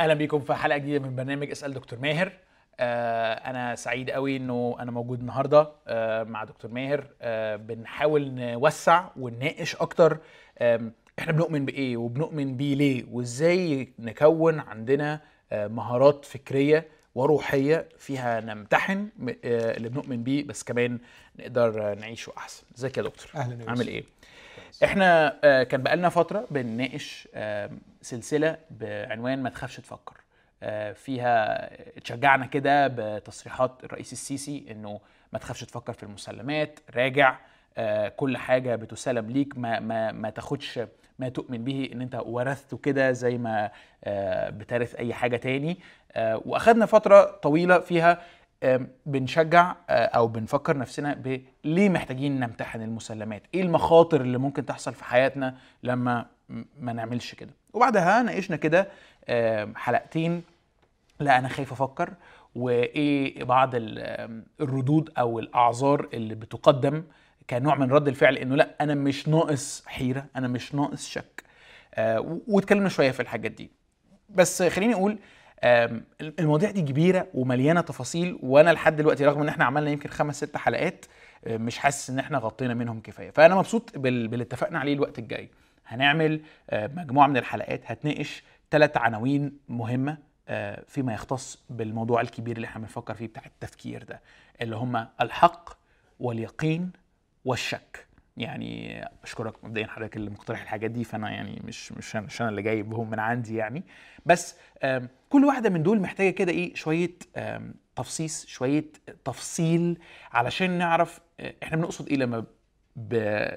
أهلا بيكم في حلقة جديدة من برنامج اسأل دكتور ماهر. آه أنا سعيد قوي إنه أنا موجود النهارده آه مع دكتور ماهر. آه بنحاول نوسع ونناقش أكتر إحنا بنؤمن بإيه وبنؤمن بيه ليه وإزاي نكون عندنا مهارات فكرية وروحية فيها نمتحن اللي بنؤمن بيه بس كمان نقدر نعيشه أحسن. إزيك يا دكتور؟ أهلا عامل. إيه؟ إحنا آه، كان بقالنا فترة بنناقش آه، سلسلة بعنوان ما تخافش تفكر. آه، فيها اتشجعنا كده بتصريحات الرئيس السيسي إنه ما تخافش تفكر في المسلمات راجع كل حاجة بتسلم ليك ما ما ما تاخدش ما تؤمن به إن أنت ورثته كده زي ما بترث أي حاجة تاني. وأخدنا فترة طويلة فيها بنشجع آه، أو بنفكر نفسنا بليه محتاجين نمتحن المسلمات؟ إيه المخاطر اللي ممكن تحصل في حياتنا لما ما نعملش كده؟ وبعدها ناقشنا كده حلقتين لا أنا خايف أفكر وإيه بعض الردود أو الأعذار اللي بتقدم كنوع من رد الفعل إنه لا أنا مش ناقص حيرة أنا مش ناقص شك. آه، واتكلمنا شوية في الحاجات دي. بس خليني أقول المواضيع دي كبيرة ومليانة تفاصيل وأنا لحد دلوقتي رغم إن إحنا عملنا يمكن خمس ست حلقات آه، مش حاسس إن إحنا غطينا منهم كفاية. فأنا مبسوط بال- باللي اتفقنا عليه الوقت الجاي. هنعمل آه، مجموعة من الحلقات هتناقش ثلاث عناوين مهمة آه، فيما يختص بالموضوع الكبير اللي إحنا بنفكر فيه بتاع التفكير ده اللي هم الحق واليقين والشك. يعني اشكرك مبدئيا حضرتك اللي مقترح الحاجات دي فأنا يعني مش مش أنا مش أنا اللي جايبهم من عندي يعني. بس كل واحدة من دول محتاجة كده إيه شوية تفصيص شوية تفصيل علشان نعرف آه، إحنا بنقصد إيه لما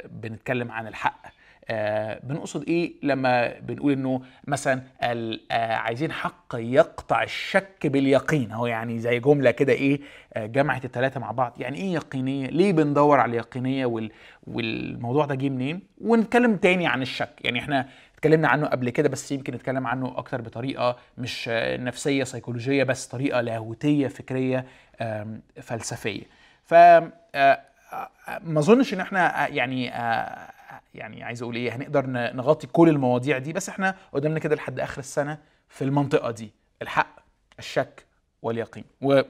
بنتكلم عن الحق. آه بنقصد إيه لما بنقول إنه مثلا آه عايزين حق يقطع الشك باليقين. هو يعني زي جملة كده إيه آه جمعت الثلاثه مع بعض. يعني إيه يقينية؟ ليه بندور على اليقينية وال والموضوع ده جه منين؟ ونتكلم تاني عن الشك. يعني إحنا اتكلمنا عنه قبل كده بس يمكن نتكلم عنه أكتر بطريقة مش نفسية سيكولوجية بس طريقة لاهوتية فكرية فلسفية. ف ما أظنش إن إحنا يعني يعني عايز أقول إيه هنقدر نغطي كل المواضيع دي بس إحنا قدامنا كده لحد آخر السنة في المنطقة دي الحق الشك واليقين. و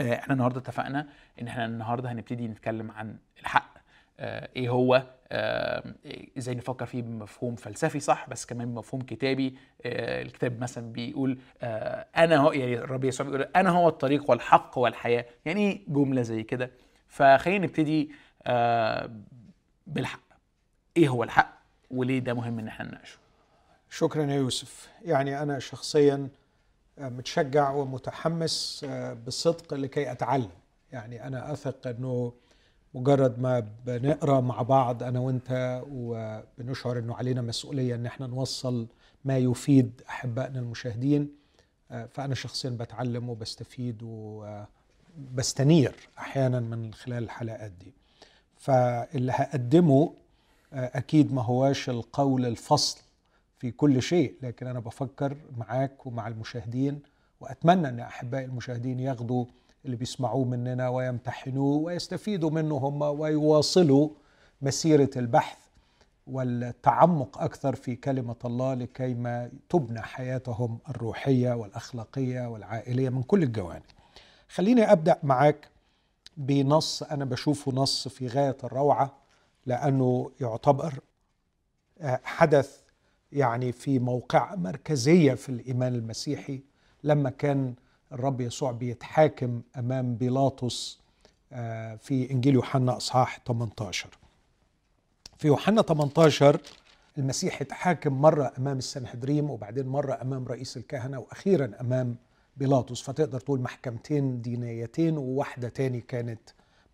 آه، إحنا النهارده اتفقنا إن إحنا النهارده هنبتدي نتكلم عن الحق. آه، إيه هو؟ آه، إزاي نفكر فيه بمفهوم فلسفي صح؟ بس كمان بمفهوم كتابي. الكتاب مثلا بيقول أنا هو يعني الرب يسوع بيقول أنا هو الطريق والحق والحياة. يعني إيه جملة زي كده؟ فخلينا نبتدي بالحق. إيه هو الحق وليه ده مهم إن إحنا نناقشه؟ شكرا يا يوسف. يعني أنا شخصيا متشجع ومتحمس بصدق لكي أتعلم. يعني أنا أثق إنه مجرد ما بنقرأ مع بعض أنا وأنت وبنشعر إنه علينا مسؤولية إن إحنا نوصل ما يفيد أحبائنا المشاهدين فأنا شخصيا بتعلم وبستفيد وبستنير أحيانا من خلال الحلقات دي. فاللي هقدمه أكيد ما هواش القول الفصل في كل شيء لكن أنا بفكر معاك ومع المشاهدين وأتمنى أن احبائي المشاهدين ياخدوا اللي بيسمعوه مننا ويمتحنوه ويستفيدوا منه هم ويواصلوا مسيرة البحث والتعمق أكثر في كلمة الله لكي ما تبنى حياتهم الروحية والأخلاقية والعائلية من كل الجوانب. خليني أبدأ معاك بنص أنا بشوفه نص في غاية الروعة لأنه يعتبر حدث يعني في موقع مركزية في الإيمان المسيحي لما كان الرب يسوع بيتحاكم أمام بيلاطس في إنجيل يوحنا أصحاح 18 في يوحنا 18 المسيح اتحاكم مرة أمام السنهدريم وبعدين مرة أمام رئيس الكهنة وأخيرا أمام بيلاطس. فتقدر تقول محكمتين دينيتين وواحدة تاني كانت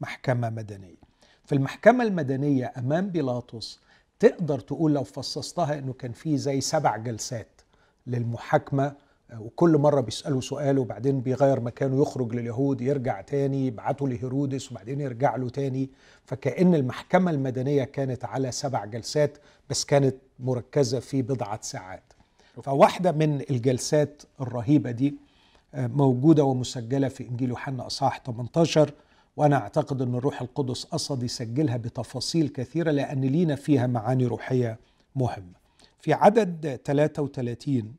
محكمة مدنية. في المحكمة المدنية أمام بيلاطس تقدر تقول لو فصصتها إنه كان في زي سبع جلسات للمحاكمة وكل مرة بيسألوا سؤال وبعدين بيغير مكانه يخرج لليهود يرجع تاني يبعته لهيرودس وبعدين يرجع له تاني. فكأن المحكمة المدنية كانت على سبع جلسات بس كانت مركزة في بضعة ساعات. فواحدة من الجلسات الرهيبة دي موجودة ومسجلة في إنجيل يوحنا أصحاح 18 وأنا أعتقد أن الروح القدس قصد يسجلها بتفاصيل كثيرة لأن لينا فيها معاني روحية مهمة. في عدد 33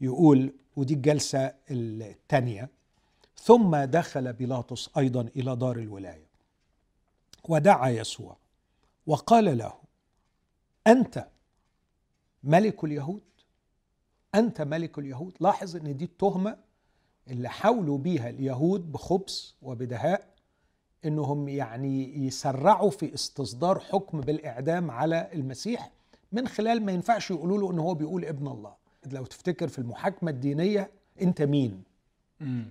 يقول ودي الجلسة الثانية ثم دخل بيلاطس أيضا إلى دار الولاية ودعا يسوع وقال له أنت ملك اليهود؟ أنت ملك اليهود؟ لاحظ أن دي التهمة اللي حاولوا بيها اليهود بخبث وبدهاء إنهم يعني يسرعوا في استصدار حكم بالإعدام على المسيح من خلال ما ينفعش يقولوا له إن هو بيقول ابن الله لو تفتكر في المحاكمة الدينية أنت مين مم.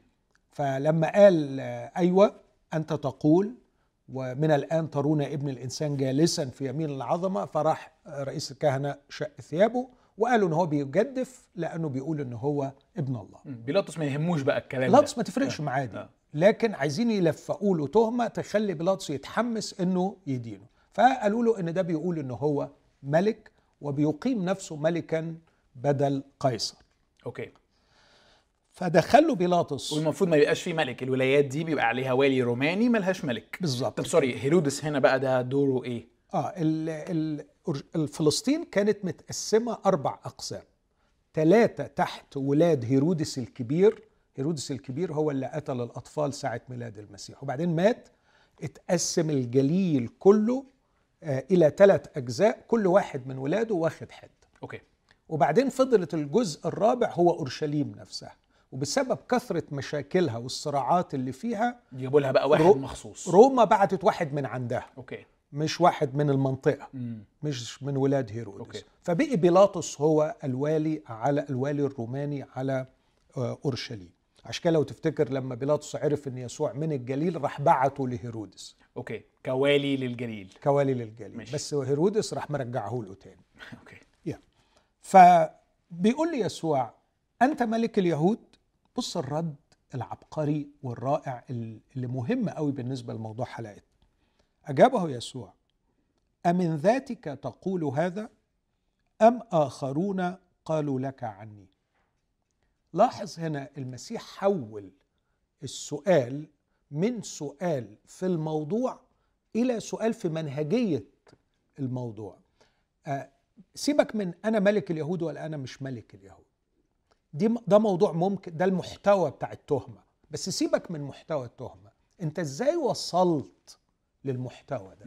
فلما قال أيوه أنت تقول ومن الآن ترون ابن الإنسان جالسا في يمين العظمة فراح رئيس الكهنة شق ثيابه وقالوا إن هو بيجدف لأنه بيقول إن هو ابن الله. بيلاطس ما يهموش بقى الكلام ده بيلاطس ما تفرقش آه. معاه دي آه. لكن عايزين يلفقوا له تهمة تخلي بيلاطس يتحمس إنه يدينه. فقالوا له إن ده بيقول إن هو ملك وبيقيم نفسه ملكا بدل قيصر. okay. فدخله بيلاطس. والمفروض ما يبقاش في ملك الولايات دي بيبقى عليها والي روماني ملهاش ملك. بالظبط. طب sorry هيرودس هنا بقى ده دوره إيه؟ آه ال ال الفلسطين كانت متقسمة أربع أقسام. ثلاثة تحت ولاد هيرودس الكبير هيرودس الكبير هو اللي قتل الأطفال ساعة ميلاد المسيح. وبعدين مات اتقسم الجليل كله آه إلى ثلاث أجزاء كل واحد من ولاده واخد حتة okay. وبعدين فضلت الجزء الرابع هو أورشليم نفسها. وبسبب كثرة مشاكلها والصراعات اللي فيها يجيبوا لها بقى واحد رو- مخصوص. روما بعتت واحد من عندها. okay. مش واحد من المنطقة. مم. مش من ولاد هيرودس. okay. فبقي بيلاطس هو الوالي على الوالي الروماني على آه، أورشليم. عشان كده لو تفتكر لما بيلاطس عرف إن يسوع من الجليل راح بعته لهيرودس. okay كوالي للجليل. كوالي للجليل. ماشي. بس هيرودس راح مرجعه له تاني. okay. يا. فبيقول لي يسوع أنت ملك اليهود؟ بص الرد العبقري والرائع اللي مهم قوي بالنسبة لموضوع حلقتنا أجابه يسوع أمن ذاتك تقول هذا؟ أم آخرون قالوا لك عني؟ لاحظ هنا المسيح حول السؤال من سؤال في الموضوع إلى سؤال في منهجية الموضوع. آه، سيبك من أنا ملك اليهود ولا أنا مش ملك اليهود. دي ده موضوع ممكن ده المحتوى بتاع التهمة. بس سيبك من محتوى التهمة. أنت إزاي وصلت للمحتوى ده.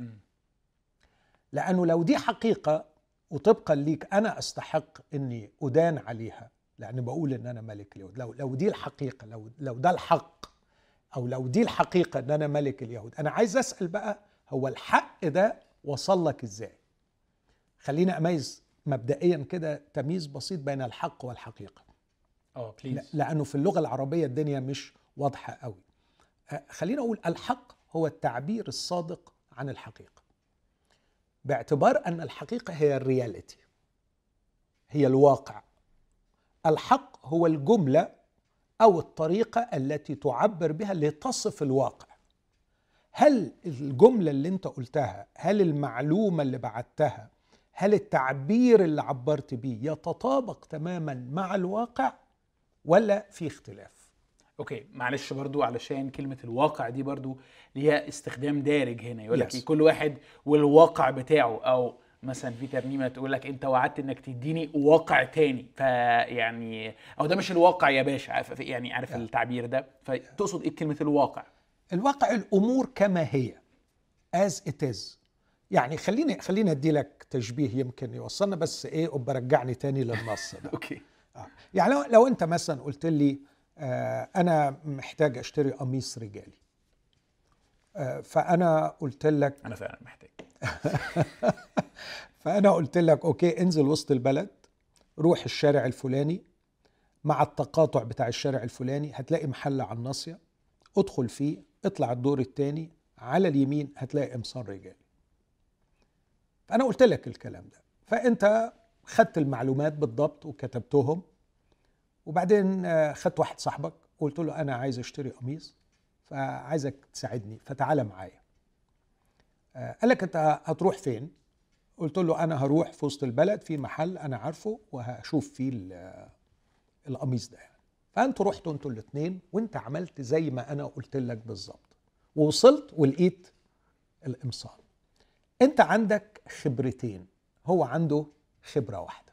لأنه لو دي حقيقة وطبقا ليك أنا أستحق إني أدان عليها. لأن بقول إن أنا ملك اليهود. لو لو دي الحقيقة لو لو ده الحق أو لو دي الحقيقة إن أنا ملك اليهود. أنا عايز أسأل بقى هو الحق ده وصل لك إزاي؟ خليني أميز مبدئيا كده تمييز بسيط بين الحق والحقيقة. آه بليز لأنه في اللغة العربية الدنيا مش واضحة قوي. أه، خلينا أقول الحق هو التعبير الصادق عن الحقيقة. باعتبار أن الحقيقة هي ال reality هي الواقع. الحق هو الجملة أو الطريقة التي تعبر بها لتصف الواقع. هل الجملة اللي أنت قلتها هل المعلومة اللي بعتها هل التعبير اللي عبرت بيه يتطابق تماما مع الواقع ولا في اختلاف؟ okay معلش برضو علشان كلمة الواقع دي برضو ليها استخدام دارج هنا. يقول لك Yes. إيه كل واحد والواقع بتاعه أو مثلا في ترنيمة تقول لك أنت وعدت إنك تديني واقع تاني. فيعني أو ده مش الواقع يا باشا يعني عارف. التعبير ده؟ فتقصد إيه كلمه الواقع؟ الواقع الأمور كما هي as it is. يعني خليني خليني أدي لك تشبيه يمكن يوصلنا بس إيه ابقى رجعني تاني للنص ده. أوكي. آه. يعني لو, لو أنت مثلا قلت لي آه أنا محتاج أشتري قميص رجالي آه فأنا قلت لك أنا فعلا محتاج. فانا قلت لك أوكي انزل وسط البلد روح الشارع الفلاني مع التقاطع بتاع الشارع الفلاني هتلاقي محل على الناصية ادخل فيه اطلع الدور الثاني على اليمين هتلاقي قمصان رجالي. فأنا قلت لك الكلام ده. فأنت خدت المعلومات بالضبط وكتبتهم وبعدين آه، خدت واحد صاحبك وقلت له أنا عايز أشتري قميص فعايزك تساعدني فتعالى معايا. قال لك أنت هتروح فين؟ قلت له أنا هروح في وسط البلد في محل أنا عارفه وهشوف فيه ال- القميص ده يعني. فأنتوا رحتوا أنتوا الاثنين وأنت عملت زي ما أنا قلت لك بالظبط. ووصلت ولقيت القمصان. أنت عندك خبرتين. هو عنده خبرة واحدة.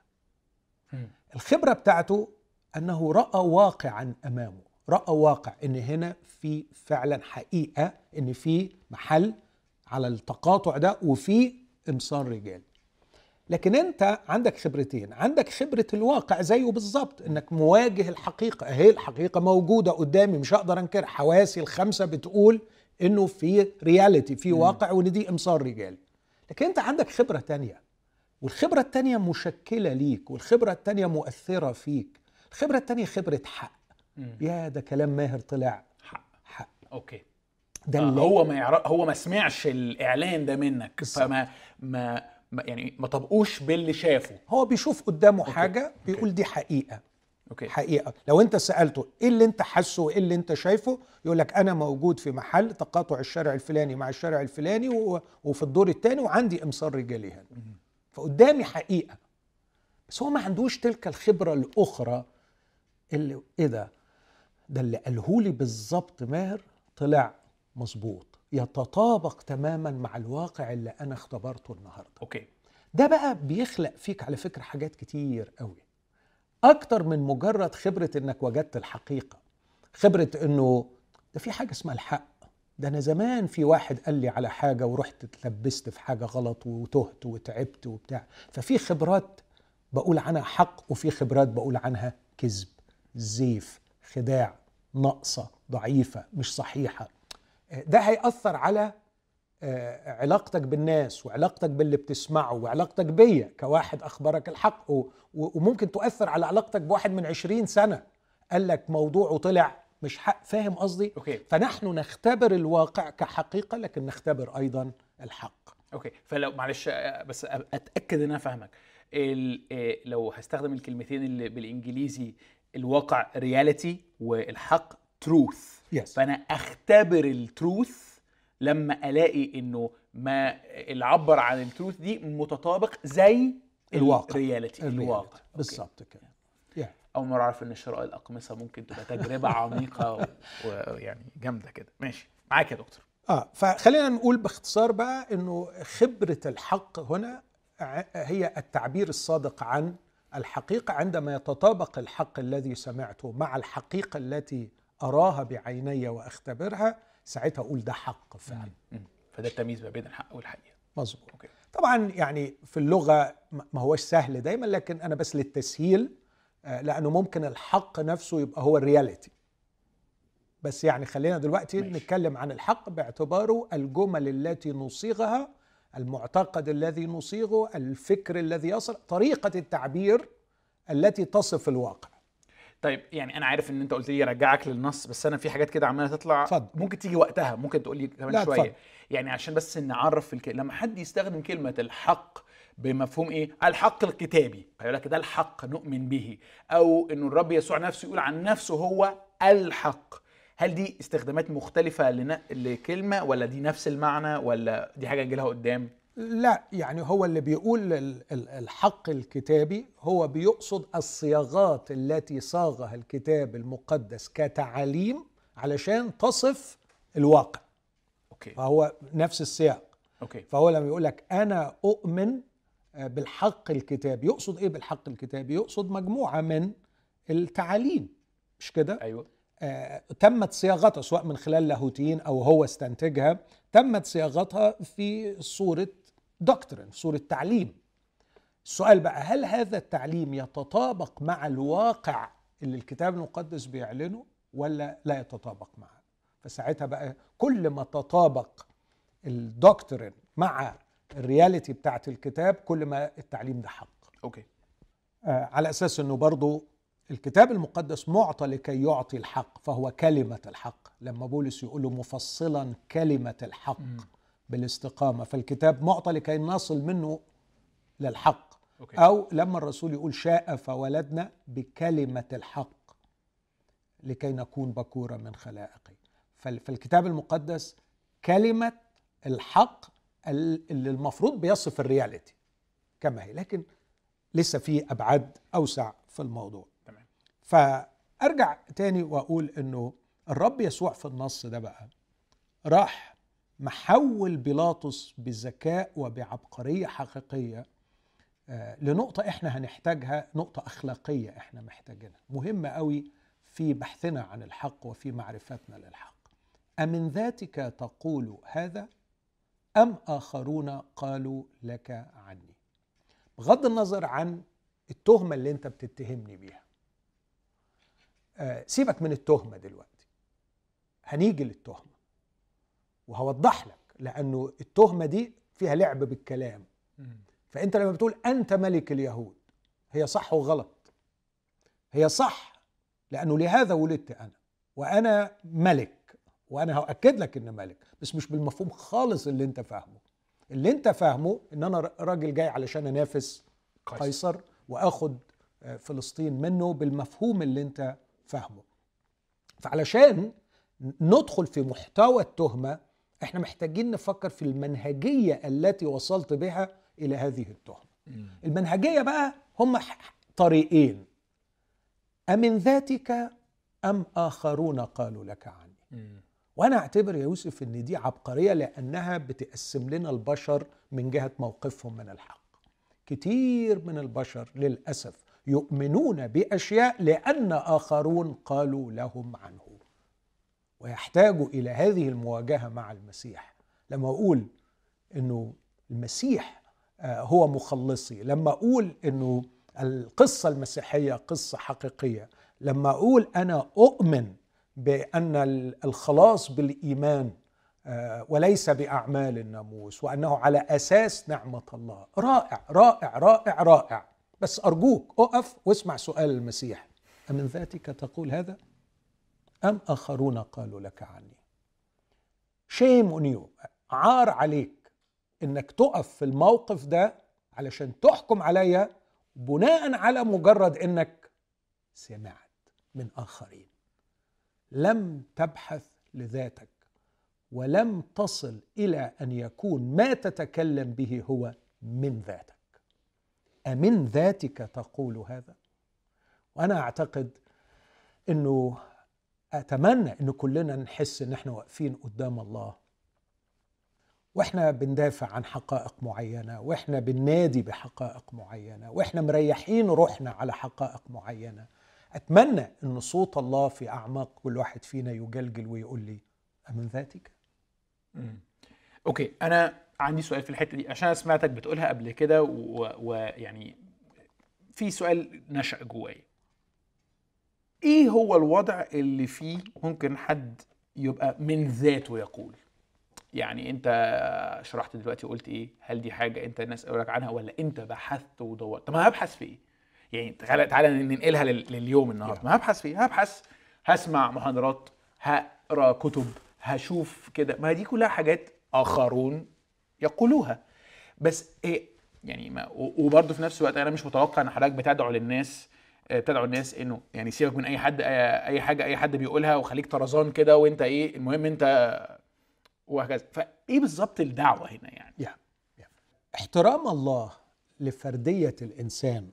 الخبرة بتاعته أنه رأى واقعا أمامه. رأى واقع إن هنا في فعلا حقيقة إن في محل على التقاطع ده وفي إمصار رجال. لكن أنت عندك خبرتين عندك خبرة الواقع زيه بالظبط إنك مواجه الحقيقة. أهي الحقيقة موجودة قدامي مش هقدر انكر حواسي الخمسة بتقول إنه في رياليتي في واقع وإن دي إمصار رجال. لكن أنت عندك خبرة تانية. والخبرة التانية مشكلة ليك والخبرة التانية مؤثرة فيك. الخبرة التانية خبرة حق. يا ده كلام ماهر طلع. حق. حق. أوكي. ده آه، اللي هو ما يعرف هو ما سمعش الإعلان ده منك بالظبط. فما ما يعني ما طبقوش باللي شافه. هو بيشوف قدامه أوكي. حاجة بيقول دي حقيقة. أوكي. حقيقة. لو أنت سألته إيه اللي أنت حاسه وإيه اللي أنت شايفه يقول لك أنا موجود في محل تقاطع الشارع الفلاني مع الشارع الفلاني و- وفي الدور الثاني وعندي إمصار رجالي هنا. فقدامي حقيقة. بس هو ما عندوش تلك الخبرة الأخرى اللي إيه ده؟ ده اللي قاله لي بالظبط ماهر طلع مظبوط. يتطابق تماما مع الواقع اللي أنا اختبرته النهارده. أوكي. ده بقى بيخلق فيك على فكرة حاجات كتير قوي. أكتر من مجرد خبرة إنك وجدت الحقيقة. خبرة إنه ده في حاجة اسمها الحق. ده أنا زمان في واحد قال لي على حاجة ورحت اتلبست في حاجة غلط وتهت وتعبت وبتاع. ففي خبرات بقول عنها حق وفي خبرات بقول عنها كذب. زيف خداع ناقصة ضعيفة مش صحيحة. ده هيأثر على آه، علاقتك بالناس وعلاقتك باللي بتسمعه وعلاقتك بيا كواحد أخبرك الحق وممكن تؤثر على علاقتك بواحد من عشرين سنة. قال لك موضوع وطلع مش حق فاهم قصدي؟ okay. فنحن نختبر الواقع كحقيقة لكن نختبر أيضا الحق. okay. فلو معلش آه، بس أتأكد إن أنا فاهمك. آه، لو هستخدم الكلمتين اللي بالإنجليزي الواقع reality والحق truth yes فأنا أختبر ال truth لما ألاقي إنه ما اللي عبر عن ال truth دي متطابق زي الواقع. الرياليتي الواقع. بالظبط كده. أول مرة أعرف إن شراء الأقمصة ممكن تبقى تجربة عميقة و- ويعني جامدة كده. ماشي. معاك يا دكتور. آه فخلينا نقول باختصار بقى إنه خبرة الحق هنا هي التعبير الصادق عن الحقيقة عندما يتطابق الحق الذي سمعته مع الحقيقة التي أراها بعيني وأختبرها ساعتها أقول ده حق فعلا. فده التمييز ما بين الحق والحقيقة. مظبوط. طبعا يعني في اللغة ما ما هوش سهل دايما لكن أنا بس للتسهيل آه، لأنه ممكن الحق نفسه يبقى هو الرياليتي. بس يعني خلينا دلوقتي ماشي. نتكلم عن الحق باعتباره الجمل التي نصيغها المعتقد الذي نصيغه الفكر الذي يصل طريقة التعبير التي تصف الواقع. طيب يعني أنا عارف إن أنت قلت لي رجعك للنص بس أنا في حاجات كده عمالة تطلع اتفضل. ممكن تيجي وقتها ممكن تقول لي كمان شوية اتفضل. يعني عشان بس نعرف الكلمة لما حد يستخدم كلمة الحق بمفهوم إيه الحق الكتابي هيقول لك ده الحق نؤمن به أو انه الرب يسوع نفسه يقول عن نفسه هو الحق هل دي استخدامات مختلفة لكلمة ولا دي نفس المعنى ولا دي حاجة نجيلها قدام؟ لا يعني هو اللي بيقول ال- ال- الحق الكتابي هو بيقصد الصياغات التي صاغها الكتاب المقدس كتعاليم علشان تصف الواقع. okay. فهو نفس السياق. okay. فهو لما يقول لك أنا أؤمن آه، بالحق الكتابي يقصد إيه بالحق الكتابي يقصد مجموعة من التعاليم. مش كده؟ أيوه. آه، تمت صياغتها سواء من خلال لاهوتيين أو هو استنتجها تمت صياغتها في صورة doctrine صوره تعليم. السؤال بقى هل هذا التعليم يتطابق مع الواقع اللي الكتاب المقدس بيعلنه ولا لا يتطابق معه؟ فساعتها بقى كل ما تطابق ال doctrine مع ال reality بتاعت الكتاب كل ما التعليم ده حق. okay. آه، على أساس إنه برضو الكتاب المقدس معطى لكي يعطي الحق فهو كلمة الحق. لما بولس يقول مفصلا كلمة الحق. مم. بالاستقامة. فالكتاب معطى لكي نصل منه للحق. okay. أو لما الرسول يقول شاء فولدنا بكلمة الحق لكي نكون بكورا من خلائقه. فال- فالكتاب المقدس كلمة الحق ال- اللي المفروض بيصف ال reality كما هي لكن لسه في أبعاد أوسع في الموضوع. تمام. فأرجع تاني وأقول إنه الرب يسوع في النص ده بقى راح محول بيلاطس بذكاء وبعبقرية حقيقية آه، لنقطة إحنا هنحتاجها نقطة أخلاقية إحنا محتاجينها. مهمة قوي في بحثنا عن الحق وفي معرفتنا للحق. أمن ذاتك تقول هذا أم آخرون قالوا لك عني؟ بغض النظر عن التهمة اللي أنت بتتهمني بيها. آه، سيبك من التهمة دلوقتي. هنيجي للتهمة. وهوضح لك لأنه التهمة دي فيها لعب بالكلام. فأنت لما بتقول أنت ملك اليهود هي صح وغلط. هي صح لأنه لهذا ولدت أنا وأنا ملك وأنا هأكد لك إن ملك بس مش بالمفهوم خالص اللي أنت فاهمه. اللي أنت فاهمه إن أنا راجل جاي علشان أنافس قيصر, قيصر وآخد آه، فلسطين منه بالمفهوم اللي أنت فاهمه. فعلشان ندخل في محتوى التهمة إحنا محتاجين نفكر في المنهجية التي وصلت بها إلى هذه التهمة. المنهجية بقى هم طريقين. أمن ذاتك أم آخرون قالوا لك عني؟ وأنا أعتبر يا يوسف أن دي عبقرية لأنها بتقسم لنا البشر من جهة موقفهم من الحق. كتير من البشر للأسف يؤمنون بأشياء لأن آخرون قالوا لهم عنه. ويحتاجوا إلى هذه المواجهة مع المسيح. لما أقول أنه المسيح آه، هو مخلصي لما أقول أنه القصة المسيحية قصة حقيقية لما أقول أنا أؤمن بأن الخلاص بالإيمان آه، وليس بأعمال الناموس وأنه على أساس نعمة الله. رائع رائع رائع رائع. بس أرجوك أقف واسمع سؤال المسيح. أمن ذاتك تقول هذا؟ أم آخرون قالوا لك عني. شيم on عار عليك إنك تقف في الموقف ده علشان تحكم عليا بناء على مجرد إنك سمعت من آخرين. لم تبحث لذاتك ولم تصل إلى أن يكون ما تتكلم به هو من ذاتك. أمن ذاتك تقول هذا؟ وأنا أعتقد إنه أتمنى إن كلنا نحس إن إحنا واقفين قدام الله. وإحنا بندافع عن حقائق معينة وإحنا بننادي بحقائق معينة وإحنا مريحين روحنا على حقائق معينة. أتمنى إن صوت الله في أعماق كل واحد فينا يجلجل ويقول لي أمن ذاتك. أوكي أنا عندي سؤال في الحتة دي عشان سمعتك بتقولها قبل كده ويعني في سؤال نشأ جوايا. إيه هو الوضع اللي فيه ممكن حد يبقى من ذاته يقول؟ يعني أنت شرحت دلوقتي وقلت إيه؟ هل دي حاجة أنت الناس قالوا لك عنها ولا أنت بحثت ودورت؟ طب ما هبحث في إيه؟ يعني تعالى تعالى ننقلها لليوم النهارده. ما هبحث في إيه؟ هبحث هسمع محاضرات هقرأ كتب هشوف كده. ما دي كلها حاجات آخرون يقولوها. بس إيه؟ يعني ما وبرضه في نفس الوقت أنا مش متوقع إن حضرتك بتدعو للناس آه، بتدعو الناس إنه يعني سيبك من أي حد أي حاجة أي حد بيقولها وخليك طرزان كده وأنت إيه المهم أنت وهكذا فإيه بالظبط الدعوة هنا يعني يا. يا. احترام الله لفردية الإنسان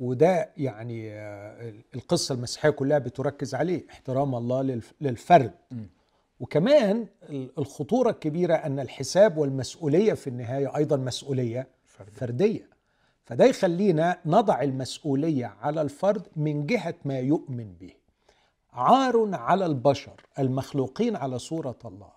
وده يعني آه، القصة المسيحية كلها بتركز عليه احترام الله للفرد م. وكمان الخطورة الكبيرة أن الحساب والمسؤولية في النهاية أيضا مسؤولية فردية, فردية. فده يخلينا نضع المسؤولية على الفرد من جهة ما يؤمن به. عار على البشر المخلوقين على صورة الله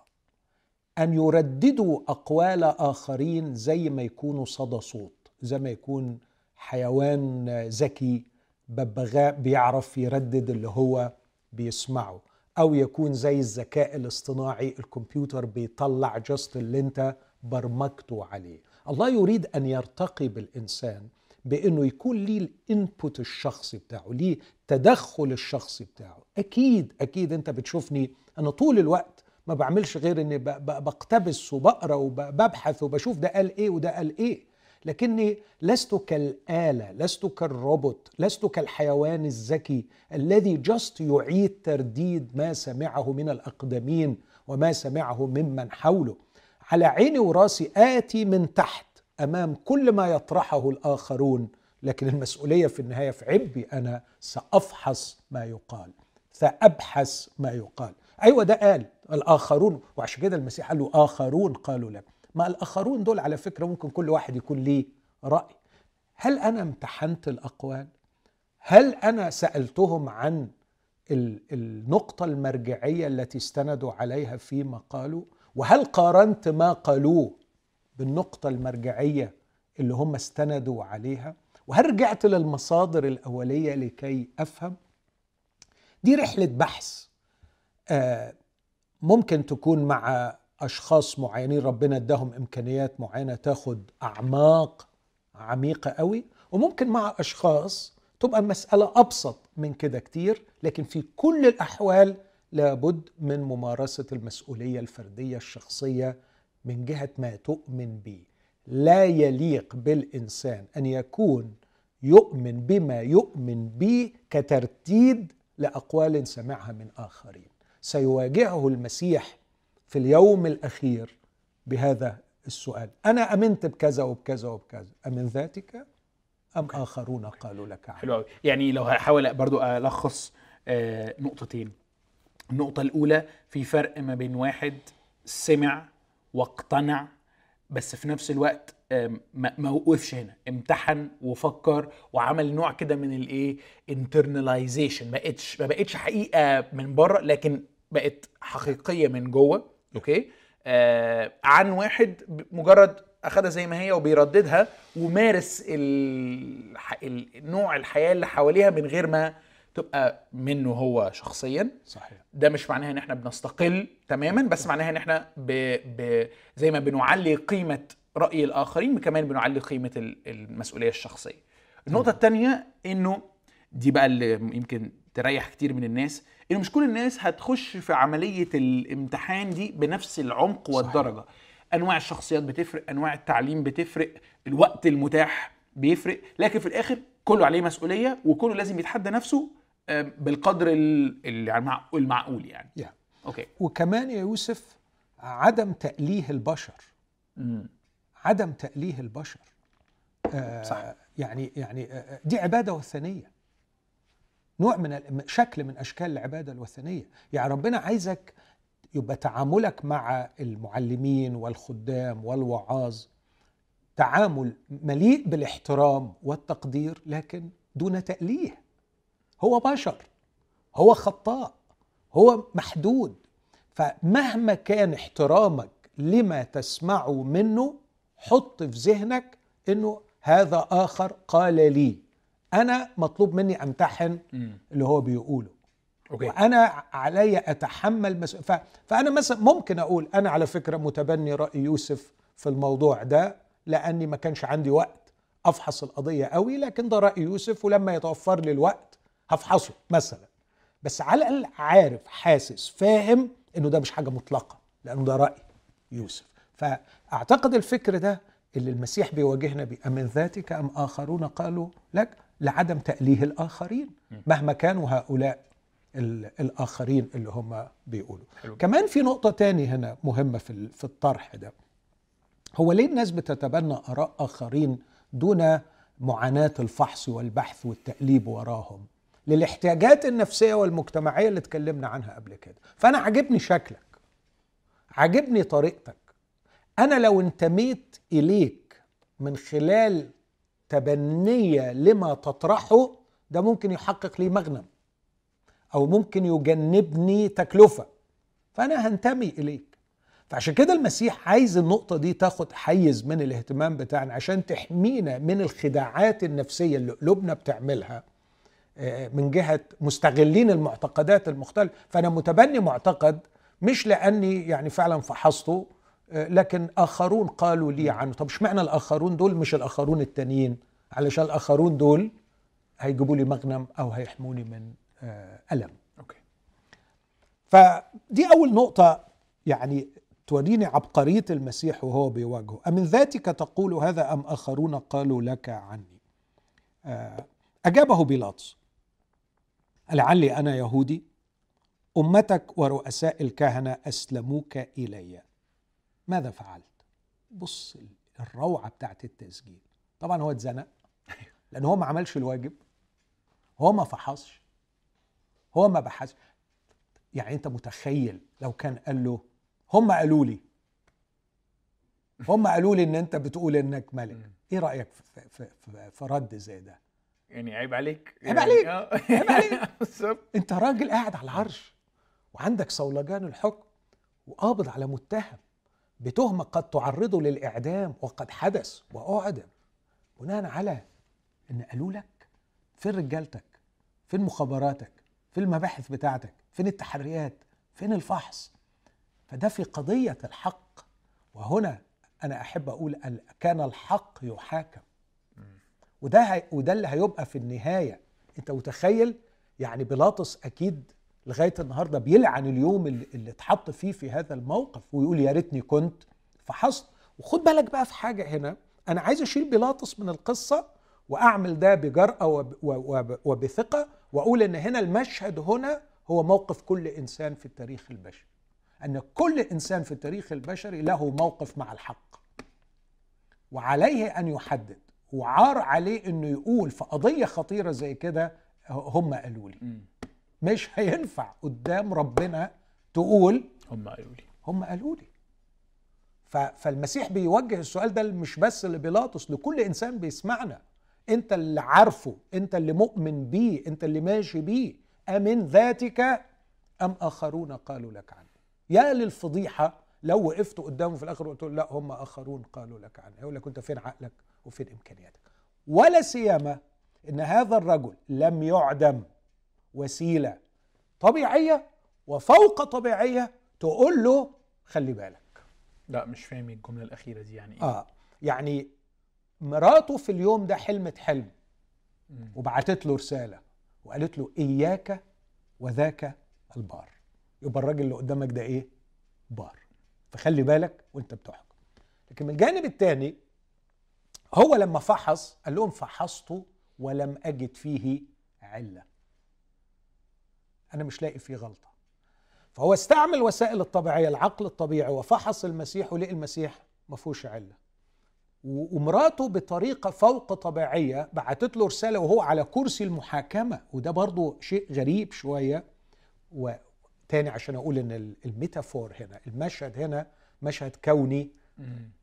أن يرددوا أقوال آخرين زي ما يكونوا صدى صوت زي ما يكون حيوان ذكي ببغاء بيعرف يردد اللي هو بيسمعه أو يكون زي الذكاء الاصطناعي الكمبيوتر بيطلع جست اللي أنت برمجته عليه. الله يريد أن يرتقي بالإنسان بأنه يكون ليه الإنبوت الشخصي بتاعه ليه تدخل الشخصي بتاعه. أكيد أكيد أنت بتشوفني أنا طول الوقت ما بعملش غير إني بقتبس وبقرأ وببحث وبشوف ده قال إيه وده قال إيه. لكني لست كالآلة لست كالروبوت لست كالحيوان الذكي الذي جست يعيد ترديد ما سمعه من الأقدمين وما سمعه ممن حوله. على عيني وراسي آتي من تحت أمام كل ما يطرحه الآخرون لكن المسؤولية في النهاية في عبي أنا سأفحص ما يقال سأبحث ما يقال. أيوه ده قال الآخرون وعشان كده المسيح قال له آخرون قالوا لك. ما الآخرون دول على فكرة ممكن كل واحد يكون ليه رأي. هل أنا امتحنت الأقوال؟ هل أنا سألتهم عن النقطة المرجعية التي استندوا عليها فيما قالوا وهل قارنت ما قالوه بالنقطة المرجعية اللي هم استندوا عليها؟ وهل رجعت للمصادر الأولية لكي أفهم؟ دي رحلة بحث. آه، ممكن تكون مع أشخاص معينين ربنا اداهم إمكانيات معينة تاخد أعماق عميقة قوي وممكن مع أشخاص تبقى المسألة أبسط من كده كتير لكن في كل الأحوال لابد من ممارسة المسؤولية الفردية الشخصية من جهة ما تؤمن به لا يليق بالإنسان أن يكون يؤمن بما يؤمن به كترتيب لأقوال سمعها من آخرين. سيواجهه المسيح في اليوم الأخير بهذا السؤال. أنا آمنت بكذا وبكذا وبكذا. أمن ذاتك؟ أم آخرون قالوا لك حلو قوي يعني لو هحاول برضو ألخص آه، نقطتين. النقطة الأولى في فرق ما بين واحد سمع واقتنع بس في نفس الوقت ما وقفش هنا. امتحن وفكر وعمل نوع كده من الإيه؟ internalization ما بقتش ما بقتش حقيقة من بره لكن بقت حقيقية من جوه. okay؟ آه عن واحد مجرد أخدها زي ما هي وبيرددها ومارس نوع الحياة اللي حواليها من غير ما تبقى منه هو شخصيا. صحيح. ده مش معناها إن إحنا بنستقل تماما بس معناها إن إحنا ب... ب... زي ما بنعلي قيمة رأي الآخرين كمان بنعلي قيمة المسؤولية الشخصية. النقطة الثانية إنه دي بقى اللي يمكن تريح كتير من الناس إنه مش كل الناس هتخش في عملية الامتحان دي بنفس العمق والدرجة. صحيح. أنواع الشخصيات بتفرق أنواع التعليم بتفرق الوقت المتاح بيفرق لكن في الآخر كله عليه مسؤولية وكله لازم يتحدى نفسه بالقدر المعقول يعني. Yeah. أوكي. وكمان يا يوسف عدم تأليه البشر. م. عدم تأليه البشر. آه صح. يعني يعني آه دي عبادة وثنية. نوع من شكل من أشكال العبادة الوثنية. يعني ربنا عايزك يبقى تعاملك مع المعلمين والخدام والوعاظ تعامل مليء بالاحترام والتقدير لكن دون تأليه. هو بشر هو خطاء هو محدود. فمهما كان احترامك لما تسمعه منه حط في ذهنك إنه هذا آخر قال لي. أنا مطلوب مني أمتحن اللي هو بيقوله. أوكي. وأنا علي أتحمل مس... ف... فأنا مثلا ممكن أقول أنا على فكرة متبني رأي يوسف في الموضوع ده لأني ما كانش عندي وقت أفحص القضية قوي لكن ده رأي يوسف ولما يتوفر لي الوقت هفحصه مثلا. بس على الأقل عارف حاسس فاهم إنه ده مش حاجة مطلقة لأنه ده رأي يوسف. فأعتقد الفكر ده اللي المسيح بيواجهنا بيه أمن ذاتك أم آخرون قالوا لك لعدم تأليه الآخرين مهما كانوا هؤلاء. الآخرين اللي هم بيقولوا. حلو. كمان في نقطة تاني هنا مهمة في في الطرح ده. هو ليه الناس بتتبنى آراء آخرين دون معاناة الفحص والبحث والتأليب وراهم؟ للاحتياجات النفسية والمجتمعية اللي اتكلمنا عنها قبل كده. فأنا عجبني شكلك. عجبني طريقتك. أنا لو انتميت إليك من خلال تبنية لما تطرحه ده ممكن يحقق لي مغنم. أو ممكن يجنبني تكلفة. فأنا هنتمي إليك. فعشان كده المسيح عايز النقطة دي تاخد حيز من الاهتمام بتاعنا عشان تحمينا من الخداعات النفسية اللي قلوبنا بتعملها آه، من جهة مستغلين المعتقدات المختلفة. فأنا متبني معتقد مش لأني يعني فعلا فحصته لكن آخرون قالوا لي عنه. طب اشمعنى الآخرون دول مش الآخرون التانيين؟ علشان الآخرون دول هيجيبوا لي مغنم أو هيحموني من آه، ألم. أوكي. فدي أول نقطة يعني توريني عبقرية المسيح وهو بيواجهه. امن ذاتك تقول هذا أم آخرون قالوا لك عني؟ آه، أجابه بيلاطس. لعلي أنا يهودي أمتك ورؤساء الكهنة أسلموك إلي. ماذا فعلت؟ بص الروعة بتاعت التسجيل. طبعا هو اتزنق لأن هو ما عملش الواجب هو ما فحصش. هو ما بحث. يعني أنت متخيل لو كان قال له هم قالوا لي. هم قالوا لي إن انت بتقول إنك ملك. إيه رأيك في, في, في, في رد زي ده؟ يعني عيب عليك. عيب يعني عليك. آه. عيب عليك. انت راجل قاعد على العرش وعندك صولجان الحكم وقابض على متهم بتهمة قد تعرضه للإعدام وقد حدث وأعدم. بناء على إن قالوا لك فين رجالتك فين مخابراتك فين المباحث بتاعتك فين التحريات؟ فين الفحص؟ فده في قضية الحق. وهنا أنا أحب أقول أن كان الحق يحاكم. وده هي وده اللي هيبقى في النهاية. أنت متخيل؟ يعني بيلاطس أكيد لغاية النهارده بيلعن اليوم اللي, اللي اتحط فيه في هذا الموقف ويقول يا ريتني كنت فحصت. وخد بالك بقى في حاجة هنا. أنا عايز أشيل بيلاطس من القصة وأعمل ده بجرأة وب وب وبثقة وأقول إن هنا المشهد هنا هو موقف كل إنسان في التاريخ البشري. إن كل إنسان في التاريخ البشري له موقف مع الحق. وعليه أن يحدد. وعار عليه إنه يقول في قضية خطيرة زي كده هم قالوا لي. مش هينفع قدام ربنا تقول هم قالوا لي. هم قالوا لي. فالمسيح بيوجه السؤال ده مش بس لبيلاطس لكل إنسان بيسمعنا. انت اللي عارفه انت اللي مؤمن بيه انت اللي ماشي بيه. امن ذاتك أم آخرون قالوا لك عنه. يا للفضيحة لو وقفت قدامه في الآخر وقلت له لا هم آخرون قالوا لك عنه. يقول لك أنت فين عقلك وفين إمكانياتك؟ ولا سيما إن هذا الرجل لم يعدم وسيلة طبيعية وفوق طبيعية تقول له خلي بالك. لا مش فاهم الجملة الأخيرة دي يعني إيه؟ آه يعني مراته في اليوم ده حلمت حلم. وبعتت له رسالة وقالت له إياك وذاك البار. يبقى الراجل اللي قدامك ده إيه؟ بار. فخلي بالك وأنت بتحكم. لكن من الجانب الثاني هو لما فحص قال لهم فحصته ولم أجد فيه علة. أنا مش لاقي فيه غلطة. فهو استعمل وسائل الطبيعية العقل الطبيعي وفحص المسيح ولقي المسيح ما فيهوش علة. ومراته بطريقة فوق طبيعية بعتت له رسالة وهو على كرسي المحاكمة. وده برضو شيء غريب شوية. وتاني عشان أقول إن ال- الميتافور هنا المشهد هنا مشهد كوني.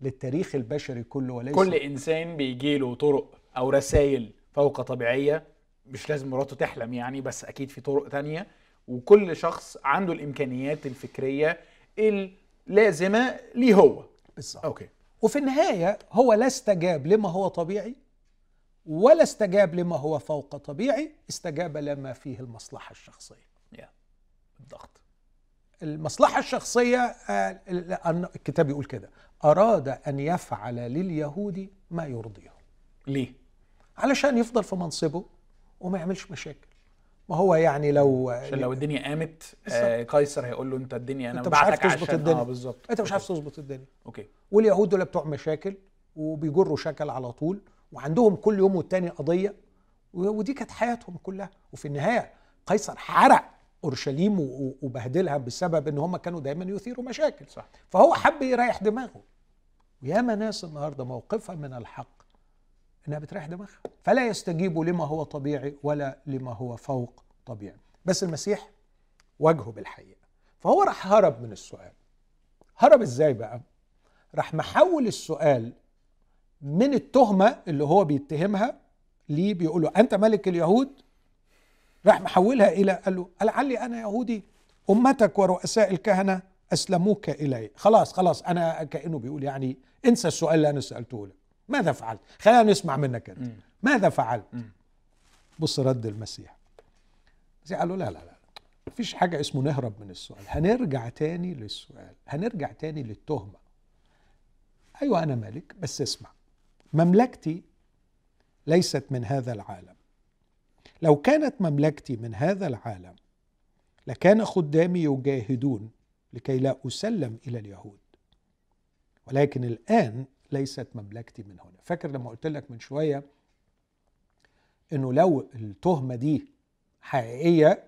للتاريخ البشري كله وليس كل إنسان بيجي له طرق أو رسائل فوق طبيعية مش لازم مراته تحلم يعني بس أكيد في طرق تانية. وكل شخص عنده الإمكانيات الفكرية اللازمة ليه هو. بالظبط. أوكي. وفي النهاية هو لا استجاب لما هو طبيعي ولا استجاب لما هو فوق طبيعي استجاب لما فيه المصلحة الشخصية. يا الضغط المصلحة الشخصية آه، الكتاب يقول كده أراد أن يفعل لليهود ما يرضيه. ليه؟ علشان يفضل في منصبه وما يعملش مشاكل. ما هو يعني لو عشان لو الدنيا قامت آه قيصر هيقول له انت الدنيا أنا أنت مش عارف تظبط الدنيا. آه بالظبط. انت مش عارف تظبط الدنيا. أوكي. واليهود دول بتوع مشاكل وبيجروا شكل على طول وعندهم كل يوم والتاني قضية ودي كانت حياتهم كلها. وفي النهاية قيصر حرق أورشليم وبهدلها بسبب إن هم كانوا دايما يثيروا مشاكل. صح. فهو حب يريح دماغه. وياما ناس النهارده موقفها من الحق. إنها بتريح دماغها. فلا يستجيبوا لما هو طبيعي ولا لما هو فوق طبيعي. بس المسيح واجهه بالحقيقة. فهو راح هرب من السؤال. هرب إزاي بقى؟ راح محول السؤال من التهمة اللي هو بيتهمها ليه بيقول له أنت ملك اليهود؟ راح محولها إلى قال له لعلي أنا يهودي أمتك ورؤساء الكهنة أسلموك إلي. خلاص خلاص أنا كأنه بيقول يعني انسى السؤال اللي أنا سألته لك. ماذا فعلت؟ خلينا نسمع منك أنت. ماذا فعلت. بص رد المسيح. المسيح قال له لا لا لا مفيش حاجة اسمه نهرب من السؤال. هنرجع تاني للسؤال. هنرجع تاني للتهمة. أيوة أنا ملك بس اسمع. مملكتي ليست من هذا العالم. لو كانت مملكتي من هذا العالم لكان خدامي يجاهدون لكي لا أسلم إلى اليهود. ولكن الآن ليست مملكتي من هنا. فاكر لما قلت لك من شوية إنه لو التهمة دي حقيقية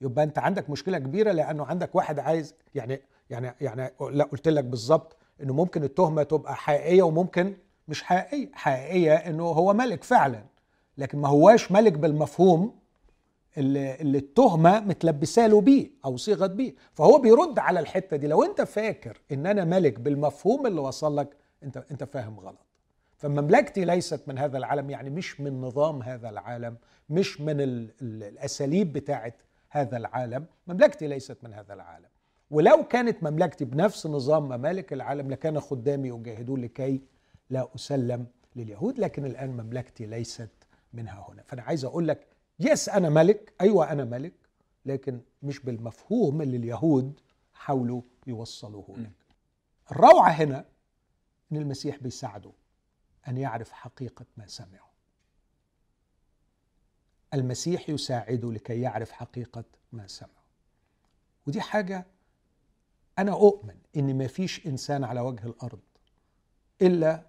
يبقى أنت عندك مشكلة كبيرة لأنه عندك واحد عايز يعني يعني يعني لا قلت لك بالظبط إنه ممكن التهمة تبقى حقيقية وممكن مش حقيقية. حقيقية إنه هو ملك فعلا لكن ما هواش ملك بالمفهوم اللي, اللي التهمة متلبسة له بيه أو صيغت بيه. فهو بيرد على الحتة دي. لو أنت فاكر إن أنا ملك بالمفهوم اللي وصل لك انت انت فاهم غلط. فمملكتي ليست من هذا العالم يعني مش من نظام هذا العالم مش من ال ال الأساليب بتاعه هذا العالم. مملكتي ليست من هذا العالم. ولو كانت مملكتي بنفس نظام ممالك العالم لكان خدامي يجاهدون لكي لا أسلم لليهود لكن الآن مملكتي ليست منها هنا. فأنا عايز أقول لك يس أنا ملك. أيوه أنا ملك لكن مش بالمفهوم اللي اليهود حاولوا يوصلوه لك الروعة هنا إن المسيح بيساعده أن يعرف حقيقة ما سمعه. المسيح يساعده لكي يعرف حقيقة ما سمعه. ودي حاجة أنا أؤمن إن ما فيش إنسان على وجه الأرض إلا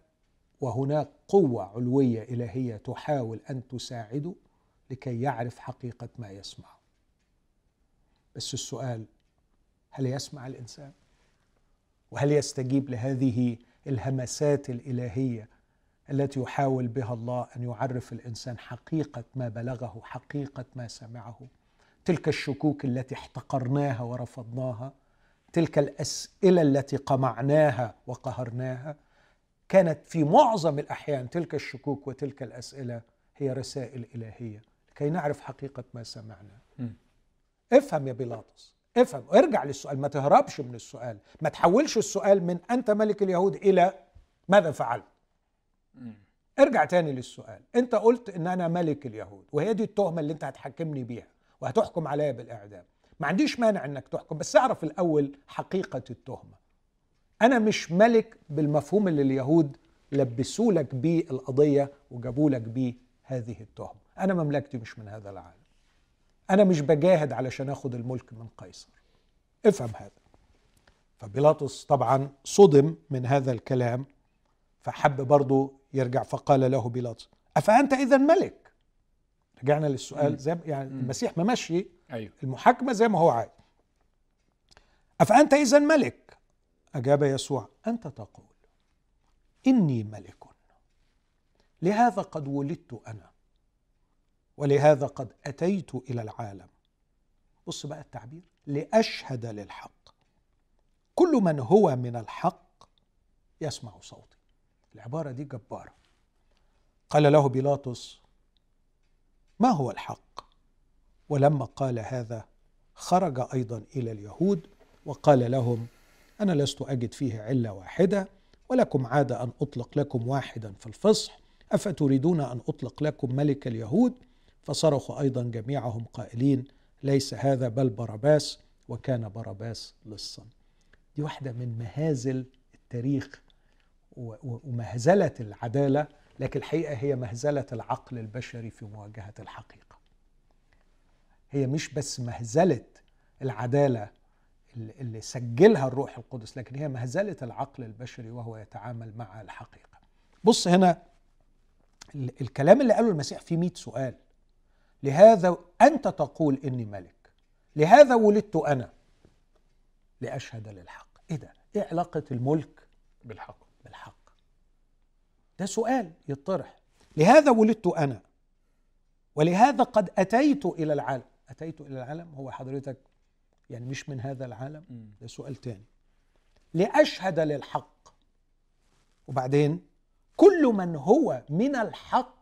وهناك قوة علوية إلهية تحاول أن تساعده لكي يعرف حقيقة ما يسمعه. بس السؤال هل يسمع الإنسان؟ وهل يستجيب لهذه الهمسات الإلهية التي يحاول بها الله أن يعرف الإنسان حقيقة ما بلغه حقيقة ما سمعه. تلك الشكوك التي احتقرناها ورفضناها. تلك الأسئلة التي قمعناها وقهرناها. كانت في معظم الأحيان تلك الشكوك وتلك الأسئلة هي رسائل إلهية لكي نعرف حقيقة ما سمعنا. افهم يا بيلاطس. افهم ارجع للسؤال ما تهربش من السؤال ما تحولش السؤال من أنت ملك اليهود إلى ماذا فعلت؟ ارجع تاني للسؤال أنت قلت إن أنا ملك اليهود وهي دي التهمة اللي أنت هتحكمني بيها وهتحكم عليا بالإعدام. ما عنديش مانع إنك تحكم بس أعرف الأول حقيقة التهمة. أنا مش ملك بالمفهوم اللي اليهود لبسوا لك بيه القضية وجابوا لك بيه هذه التهمة. أنا مملكتي مش من هذا العالم. أنا مش بجاهد علشان آخد الملك من قيصر. افهم هذا. فبيلاطس طبعا صدم من هذا الكلام فحب برضه يرجع فقال له بيلاطس أفأنت اذا ملك؟ رجعنا للسؤال زي يعني المسيح ممشي أيوه. المحاكمة زي ما هو عايز. أفأنت اذا ملك؟ أجاب يسوع أنت تقول إني ملك. لهذا قد ولدت أنا. ولهذا قد أتيت إلى العالم. بص بقى التعبير. لأشهد للحق. كل من هو من الحق يسمع صوتي. العبارة دي جبارة. قال له بيلاطس ما هو الحق؟ ولما قال هذا خرج أيضا إلى اليهود وقال لهم أنا لست أجد فيه علة واحدة ولكم عادة أن أطلق لكم واحدا في الفصح. أفتريدون أن أطلق لكم ملك اليهود؟ فصرخوا أيضا جميعهم قائلين ليس هذا بل باراباس وكان باراباس لصا. دي واحدة من مهازل التاريخ ومهزلة العدالة لكن الحقيقة هي مهزلة العقل البشري في مواجهة الحقيقة. هي مش بس مهزلة العدالة اللي سجلها الروح القدس لكن هي مهزلة العقل البشري وهو يتعامل مع الحقيقة. بص هنا الكلام اللي قاله المسيح فيه 100 سؤال. لهذا أنت تقول إني ملك. لهذا ولدت أنا. لأشهد للحق. إيه ده إيه علاقة الملك؟ بالحق. بالحق. ده سؤال يطرح. لهذا ولدت أنا. ولهذا قد أتيت إلى العالم. أتيت إلى العالم؟ هو حضرتك يعني مش من هذا العالم؟ ده سؤال تاني. لأشهد للحق. وبعدين كل من هو من الحق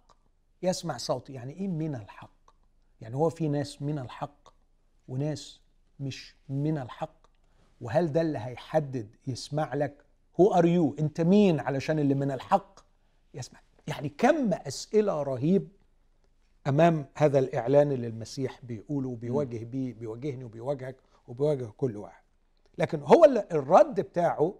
يسمع صوتي. يعني إيه من الحق؟ يعني هو في ناس من الحق وناس مش من الحق وهل ده اللي هيحدد يسمع لك who are you انت مين علشان اللي من الحق يسمع؟ يعني كم أسئلة رهيب أمام هذا الإعلان اللي المسيح بيقوله وبيواجه بيه بيواجهني وبيواجهك وبيواجه كل واحد. لكن هو الرد بتاعه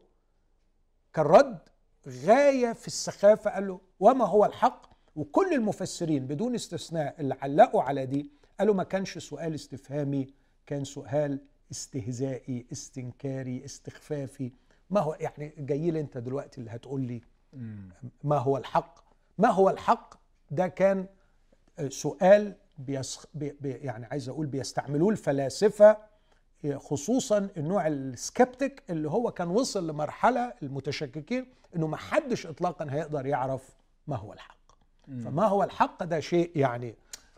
كان رد غاية في السخافة قال له وما هو الحق؟ وكل المفسرين بدون استثناء اللي علقوا على دي قالوا ما كانش سؤال استفهامي كان سؤال استهزائي استنكاري استخفافي. ما هو يعني جاي لي انت دلوقتي اللي هتقول لي ما هو الحق؟ ما هو الحق؟ ده كان سؤال بيسخ بي يعني عايز أقول بيستعملوه الفلاسفة خصوصا النوع السكبتك اللي هو كان وصل لمرحلة المتشككين إنه ما حدش اطلاقا هيقدر يعرف ما هو الحق. فما هو الحق ده شيء يعني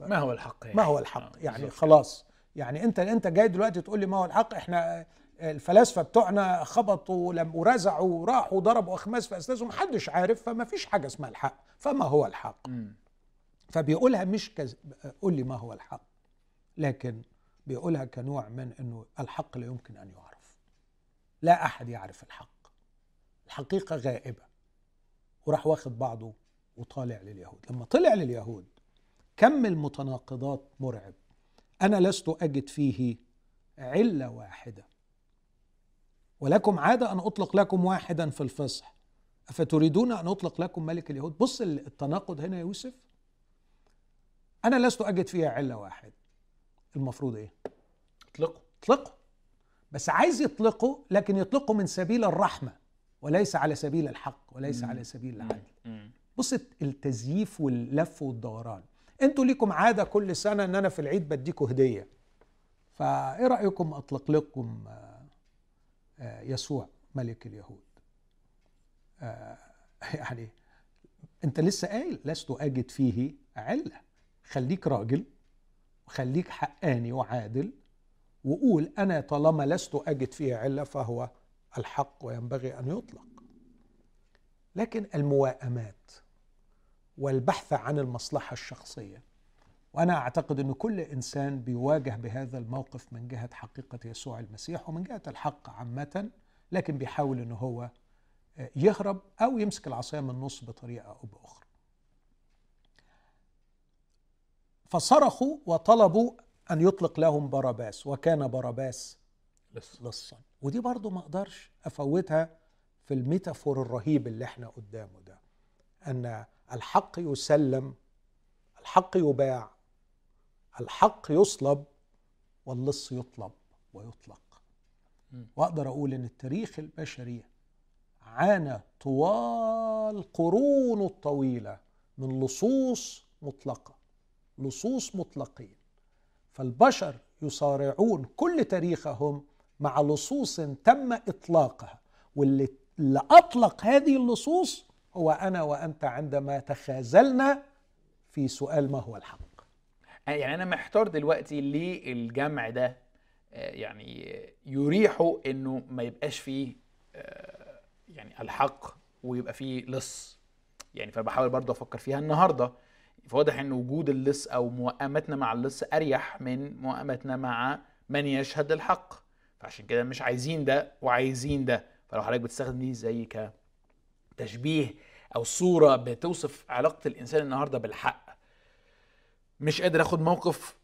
ما هو الحق ما هو الحق؟ آه، يعني. خلاص. يعني انت انت جاي دلوقتي تقول لي ما هو الحق؟ إحنا الفلاسفة بتوعنا خبطوا ورزعوا وراحوا ضربوا أخماس في أساسهم. محدش عارف فما فيش حاجة اسمها الحق. فما هو الحق؟ مم. فبيقولها مش كز... قول لي ما هو الحق. لكن بيقولها كنوع من إنه الحق لا يمكن أن يعرف. لا أحد يعرف الحق. الحقيقة غائبة. وراح واخد بعضه وطالع لليهود. لما طلع لليهود كم المتناقضات مرعب. أنا لست أجد فيه علة واحدة. ولكم عادة أن أطلق لكم واحدا في الفصح. أفتريدون أن أطلق لكم ملك اليهود؟ بص التناقض هنا يا يوسف. أنا لست أجد فيها علة واحدة. المفروض إيه؟ اطلقوا. اطلقه بس عايز يطلقه لكن يطلقه من سبيل الرحمة وليس على سبيل الحق وليس مم. على سبيل العدل. بص التزييف واللف والدوران. أنتوا ليكم عادة كل سنة ان أنا في العيد بديكوا هدية. فايه رأيكم اطلق لكم آه، آه، يسوع ملك اليهود؟ آه، يعني انت لسه قايل لست أجد فيه علة. خليك راجل وخليك حقاني وعادل وقول أنا طالما لست أجد فيه علة فهو الحق وينبغي أن يطلق. لكن المواءمات والبحث عن المصلحة الشخصية. وأنا أعتقد إن كل إنسان بيواجه بهذا الموقف من جهة حقيقة يسوع المسيح ومن جهة الحق عامة لكن بيحاول ان هو يهرب أو يمسك العصاية من النص بطريقة أو بأخرى. فصرخوا وطلبوا أن يطلق لهم باراباس وكان باراباس لصا ودي برضو ما أقدرش أفوتها في ال metaphor الرهيب اللي إحنا قدامه ده أن الحق يسلم الحق يباع الحق يصلب واللص يطلب ويطلق. وأقدر أقول إن التاريخ البشري عانى طوال قرونه الطويله من لصوص مطلقة لصوص مطلقين فالبشر يصارعون كل تاريخهم مع لصوص تم إطلاقها واللي اللي أطلق هذه اللصوص هو أنا وأنت عندما تخاذلنا في سؤال ما هو الحق. يعني أنا محتار دلوقتي ليه الجمع ده آه، يعني يريحه إنه ما يبقاش فيه آه، يعني الحق ويبقى فيه لص. يعني فبحاول برضه أفكر فيها النهارده. فواضح إن وجود اللص أو موائمتنا مع اللص أريح من موائمتنا مع من يشهد الحق. فعشان كده مش عايزين ده وعايزين ده. فلو حضرتك بتستخدم دي زي كتشبيه أو صورة بتوصف علاقة الإنسان النهارده بالحق. مش قادر آخد موقف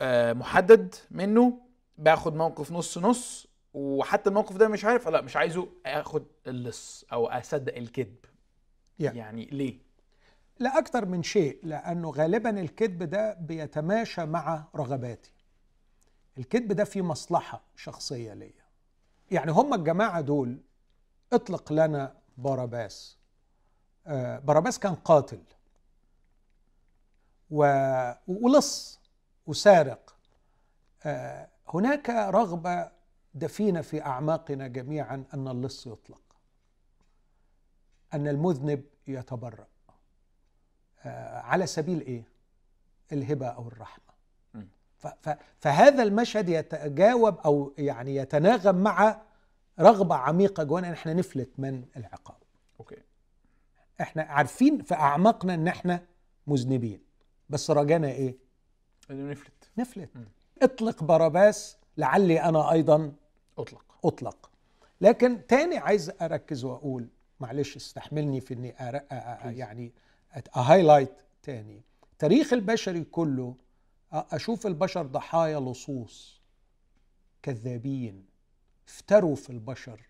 آه، محدد منه باخد موقف نص نص وحتى الموقف ده مش عارف لا مش عايزه آخد اللص أو أصدق الكذب. يعني. يعني ليه؟ لا أكثر من شيء لأنه غالبا الكذب ده بيتماشى مع رغباتي. الكذب ده فيه مصلحة شخصية ليا. يعني هم الجماعة دول اطلق لنا باراباس. آه، باراباس كان قاتل. ولص وسارق. آه، هناك رغبة دفينة في أعماقنا جميعا أن اللص يطلق. أن المذنب يتبرأ. آه، على سبيل الهبة أو الرحمة. م. ف- ف- فهذا المشهد يتجاوب أو يعني يتناغم مع رغبة عميقة جوانا إن إحنا نفلت من العقاب. okay. إحنا عارفين في أعماقنا إن إحنا مذنبين. بس رجانا إيه؟ إنه نفلت. نفلت. م. اطلق باراباس لعلي أنا أيضا أطلق. أطلق. لكن تاني عايز أركز وأقول معلش استحملني في إني. يعني أ highlight تاني. تاريخ البشري كله أشوف البشر ضحايا لصوص كذابين. افتروا في البشر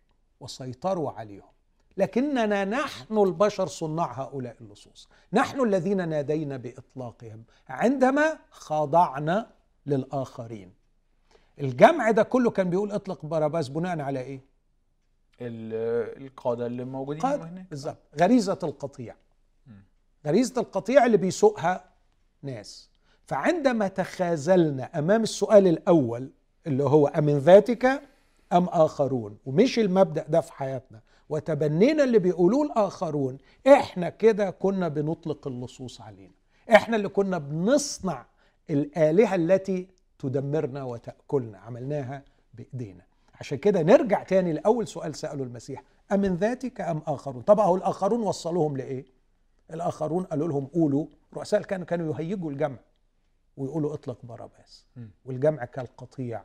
وسيطروا عليهم. لكننا نحن البشر صناع هؤلاء اللصوص نحن الذين نادينا بإطلاقهم. عندما خضعنا للآخرين. الجمع ده كله كان بيقول اطلق باراباس بناء على إيه؟ ال- القادة اللي موجودين هناك. بالظبط. غريزة القطيع. غريزة القطيع اللي بيسوقها ناس. فعندما تخاذلنا أمام السؤال الأول اللي هو أمن ذاتك أم آخرون؟ ومش المبدأ ده في حياتنا. وتبنينا اللي بيقولوه الآخرون إحنا كده كنا بنطلق اللصوص علينا. إحنا اللي كنا بنصنع الآلهة التي تدمرنا وتأكلنا. عملناها بإيدينا. عشان كده نرجع تاني لأول سؤال سأله المسيح. أمن ذاتك أم آخرون؟ طب أهو الآخرون وصلوهم لإيه؟ الآخرون قالوا لهم قولوا. رؤساء كانوا كانوا يهيجوا الجمع ويقولوا اطلق باراباس والجمع كالقطيع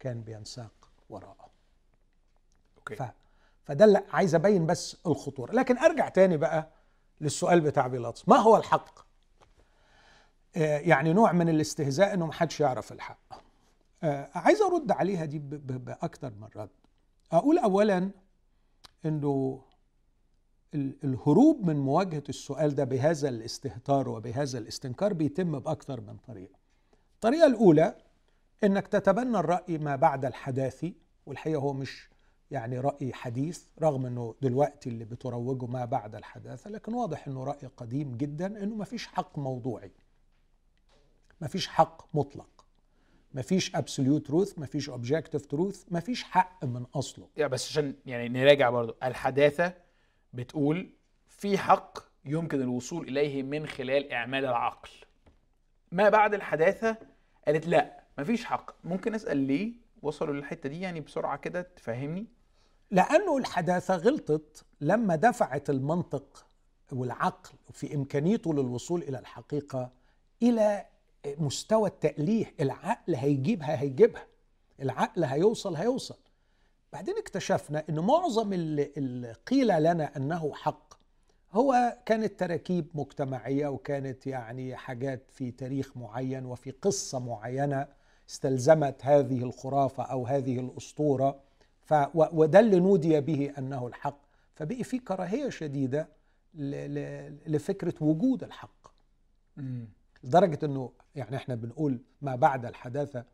كان بينساق. وراءه. okay. ف... فده اللي عايز أبين بس الخطورة. لكن أرجع تاني بقى للسؤال بتاع بيلاطس. ما هو الحق؟ آه يعني نوع من الاستهزاء إنه محدش يعرف الحق. آه عايز أرد عليها دي ب... ب... بأكتر من رد. أقول اولا إنه ال- الهروب من مواجهة السؤال ده بهذا الاستهتار وبهذا الاستنكار بيتم باكثر من طريقة. الطريقة الأولى إنك تتبنى الرأي ما بعد الحداثي والحقيقة هو مش يعني رأي حديث رغم إنه دلوقتي اللي بتروجه ما بعد الحداثه لكن واضح إنه رأي قديم جدا إنه ما فيش حق موضوعي. ما فيش حق مطلق. ما فيش absolute truth ما فيش objective truth ما فيش حق من أصله. يعني بس عشان يعني نراجع برضو. الحداثة بتقول في حق يمكن الوصول إليه من خلال إعمال العقل. ما بعد الحداثة قالت لا. مفيش حق. ممكن أسأل ليه وصلوا للحتة دي؟ يعني بسرعة كده تفهمني. لأنه الحداثة غلطت لما دفعت المنطق والعقل في إمكانيته للوصول إلى الحقيقة إلى مستوى التأليه. العقل هيجيبها هيجيبها. العقل هيوصل هيوصل. بعدين اكتشفنا أن معظم اللي قيل لنا أنه حق. هو كانت تراكيب مجتمعية وكانت يعني حاجات في تاريخ معين وفي قصة معينة. استلزمت هذه الخرافة أو هذه الأسطورة ف وده اللي نودي به أنه الحق. فبقي في كراهية شديدة لفكرة وجود الحق. لدرجة إنه يعني إحنا بنقول ما بعد الحداثة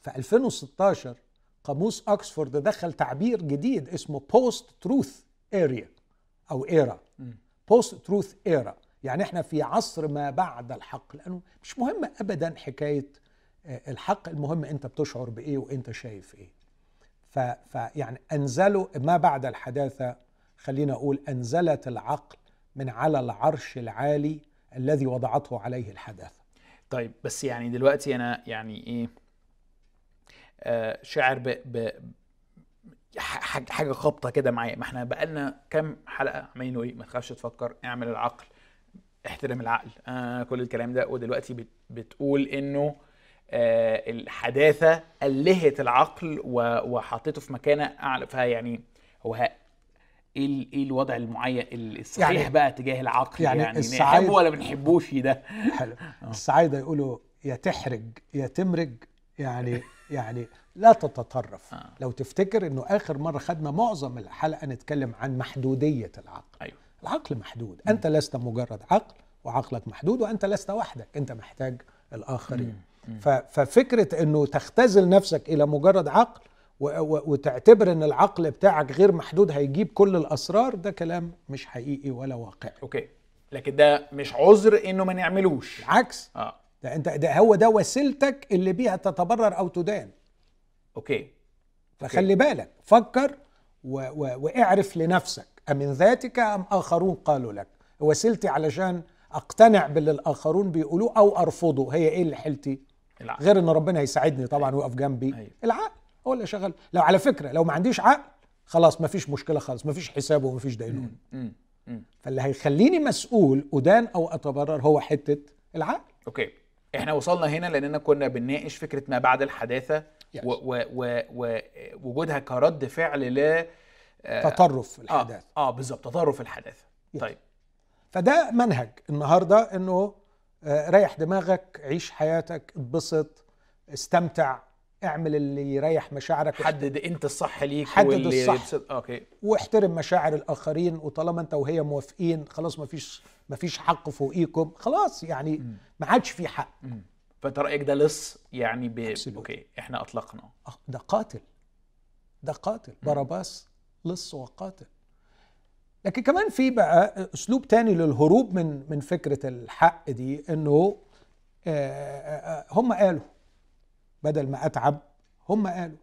في 2016 قاموس اوكسفورد دخل تعبير جديد اسمه post-truth area أو era post-truth era يعني إحنا في عصر ما بعد الحق لأنه مش مهم ابدا حكاية الحق المهم انت بتشعر بإيه وانت شايف إيه. ف ف- يعني أنزلوا ما بعد الحداثة خلينا أقول أنزلت العقل من على العرش العالي الذي وضعته عليه الحداثة. طيب بس يعني دلوقتي أنا يعني إيه آه شاعر ب, ب ح- حاجة حاجة خابطة كده معايا. ما إحنا بقالنا كام حلقة عمالين إيه؟ ما تخافش تفكر اعمل العقل احترم العقل. آه كل الكلام ده. ودلوقتي بت بتقول إنه آه الحداثة ألهت العقل وحطيته في مكانة أعلى. فيعني هو إيه إيه الوضع المعين الصحيح يعني- بقى تجاه العقل يعني يعني, نحبه ولا ما بنحبوش ده؟ حلو. الصعايده يقولوا يا تحرج يا تمرج يعني يعني لا تتطرف. آه. لو تفتكر إنه آخر مرة خدنا معظم الحلقة نتكلم عن محدودية العقل. أيوه. العقل محدود. أنت لست مجرد عقل وعقلك محدود وأنت لست وحدك. أنت محتاج الآخرين. ففكرة إنه تختزل نفسك إلى مجرد عقل وتعتبر إن العقل بتاعك غير محدود هيجيب كل الأسرار ده كلام مش حقيقي ولا واقعي. okay. لكن ده مش عذر إنه ما نعملوش. بالعكس آه. ده أنت ده هو ده وسيلتك اللي بيها تتبرر أو تدان. okay. فخلي بالك فكر و و واعرف لنفسك أمن ذاتك أم آخرون؟ قالوا لك. وسيلتي علشان أقتنع باللي الآخرون بيقولوه أو أرفضه هي إيه اللي حيلتي العقل. غير إن ربنا هيساعدني طبعا ويقف جنبي. أيوة. العقل هو اللي شغال. لو على فكرة لو ما عنديش عقل خلاص ما فيش مشكلة خالص ما فيش حساب وما فيش دينونة. فاللي هيخليني مسؤول أدان أو أتبرر هو حتة العقل. okay. إحنا وصلنا هنا لأننا كنا بنناقش فكرة ما بعد الحداثة. ووجودها كرد فعل ل تطرف آه الحداثة. آه بالظبط تطرف الحداثة. طيب. فده منهج النهارده إنه آه، ريح دماغك عيش حياتك اتبسط استمتع اعمل اللي يريح مشاعرك حدد انت الصح ليك حدد واللي الصح. يبسط. okay. واحترم مشاعر الآخرين وطالما انت وهي موافقين خلاص ما فيش ما فيش حق فوقيكم خلاص يعني ما عادش في حق. فانت رأيك ده لص؟ يعني ب... okay إحنا أطلقنا. آه، ده قاتل. ده قاتل. باراباس لص وقاتل. لكن كمان في بقى أسلوب تاني للهروب من من فكرة الحق دي إنه آه، آه، آه، هم قالوا بدل ما أتعب هم قالوا.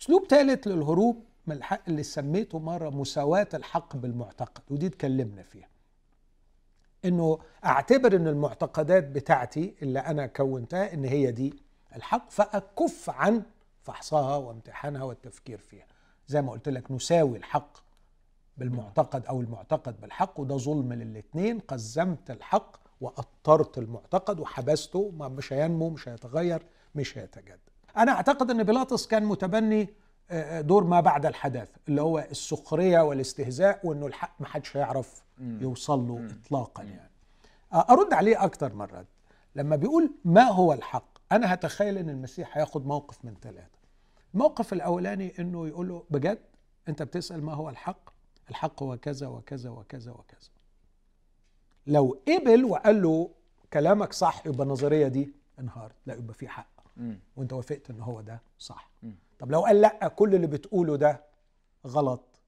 أسلوب ثالث للهروب من الحق اللي سميته مرة مساواة الحق بالمعتقد ودي اتكلمنا فيها. إنه أعتبر إن المعتقدات بتاعتي اللي أنا كونتها إن هي دي الحق فأكف عن فحصها وامتحانها والتفكير فيها. زي ما قلت لك نساوي الحق بالمعتقد أو المعتقد بالحق وده ظلم للاثنين قزمت الحق وأطرت المعتقد وحبسته ما مش هينمو مش هيتغير مش هيتجدد. أنا أعتقد إن بيلاطس كان متبني آه، آه، دور ما بعد الحداثة اللي هو السخرية والاستهزاء وإنه الحق ما حدش هيعرف يوصل له اطلاقا يعني. آه، أرد عليه أكتر من رد لما بيقول ما هو الحق أنا هتخيل إن المسيح هياخد موقف من ثلاثة. الموقف الأولاني إنه يقول له بجد أنت بتسأل ما هو الحق؟ الحق هو كذا وكذا وكذا وكذا. لو قبل وقال له كلامك صح يبقى النظرية دي انهارت. لا يبقى في حق. وانت وافقت ان هو ده صح. طب لو قال لا كل اللي بتقوله ده غلط.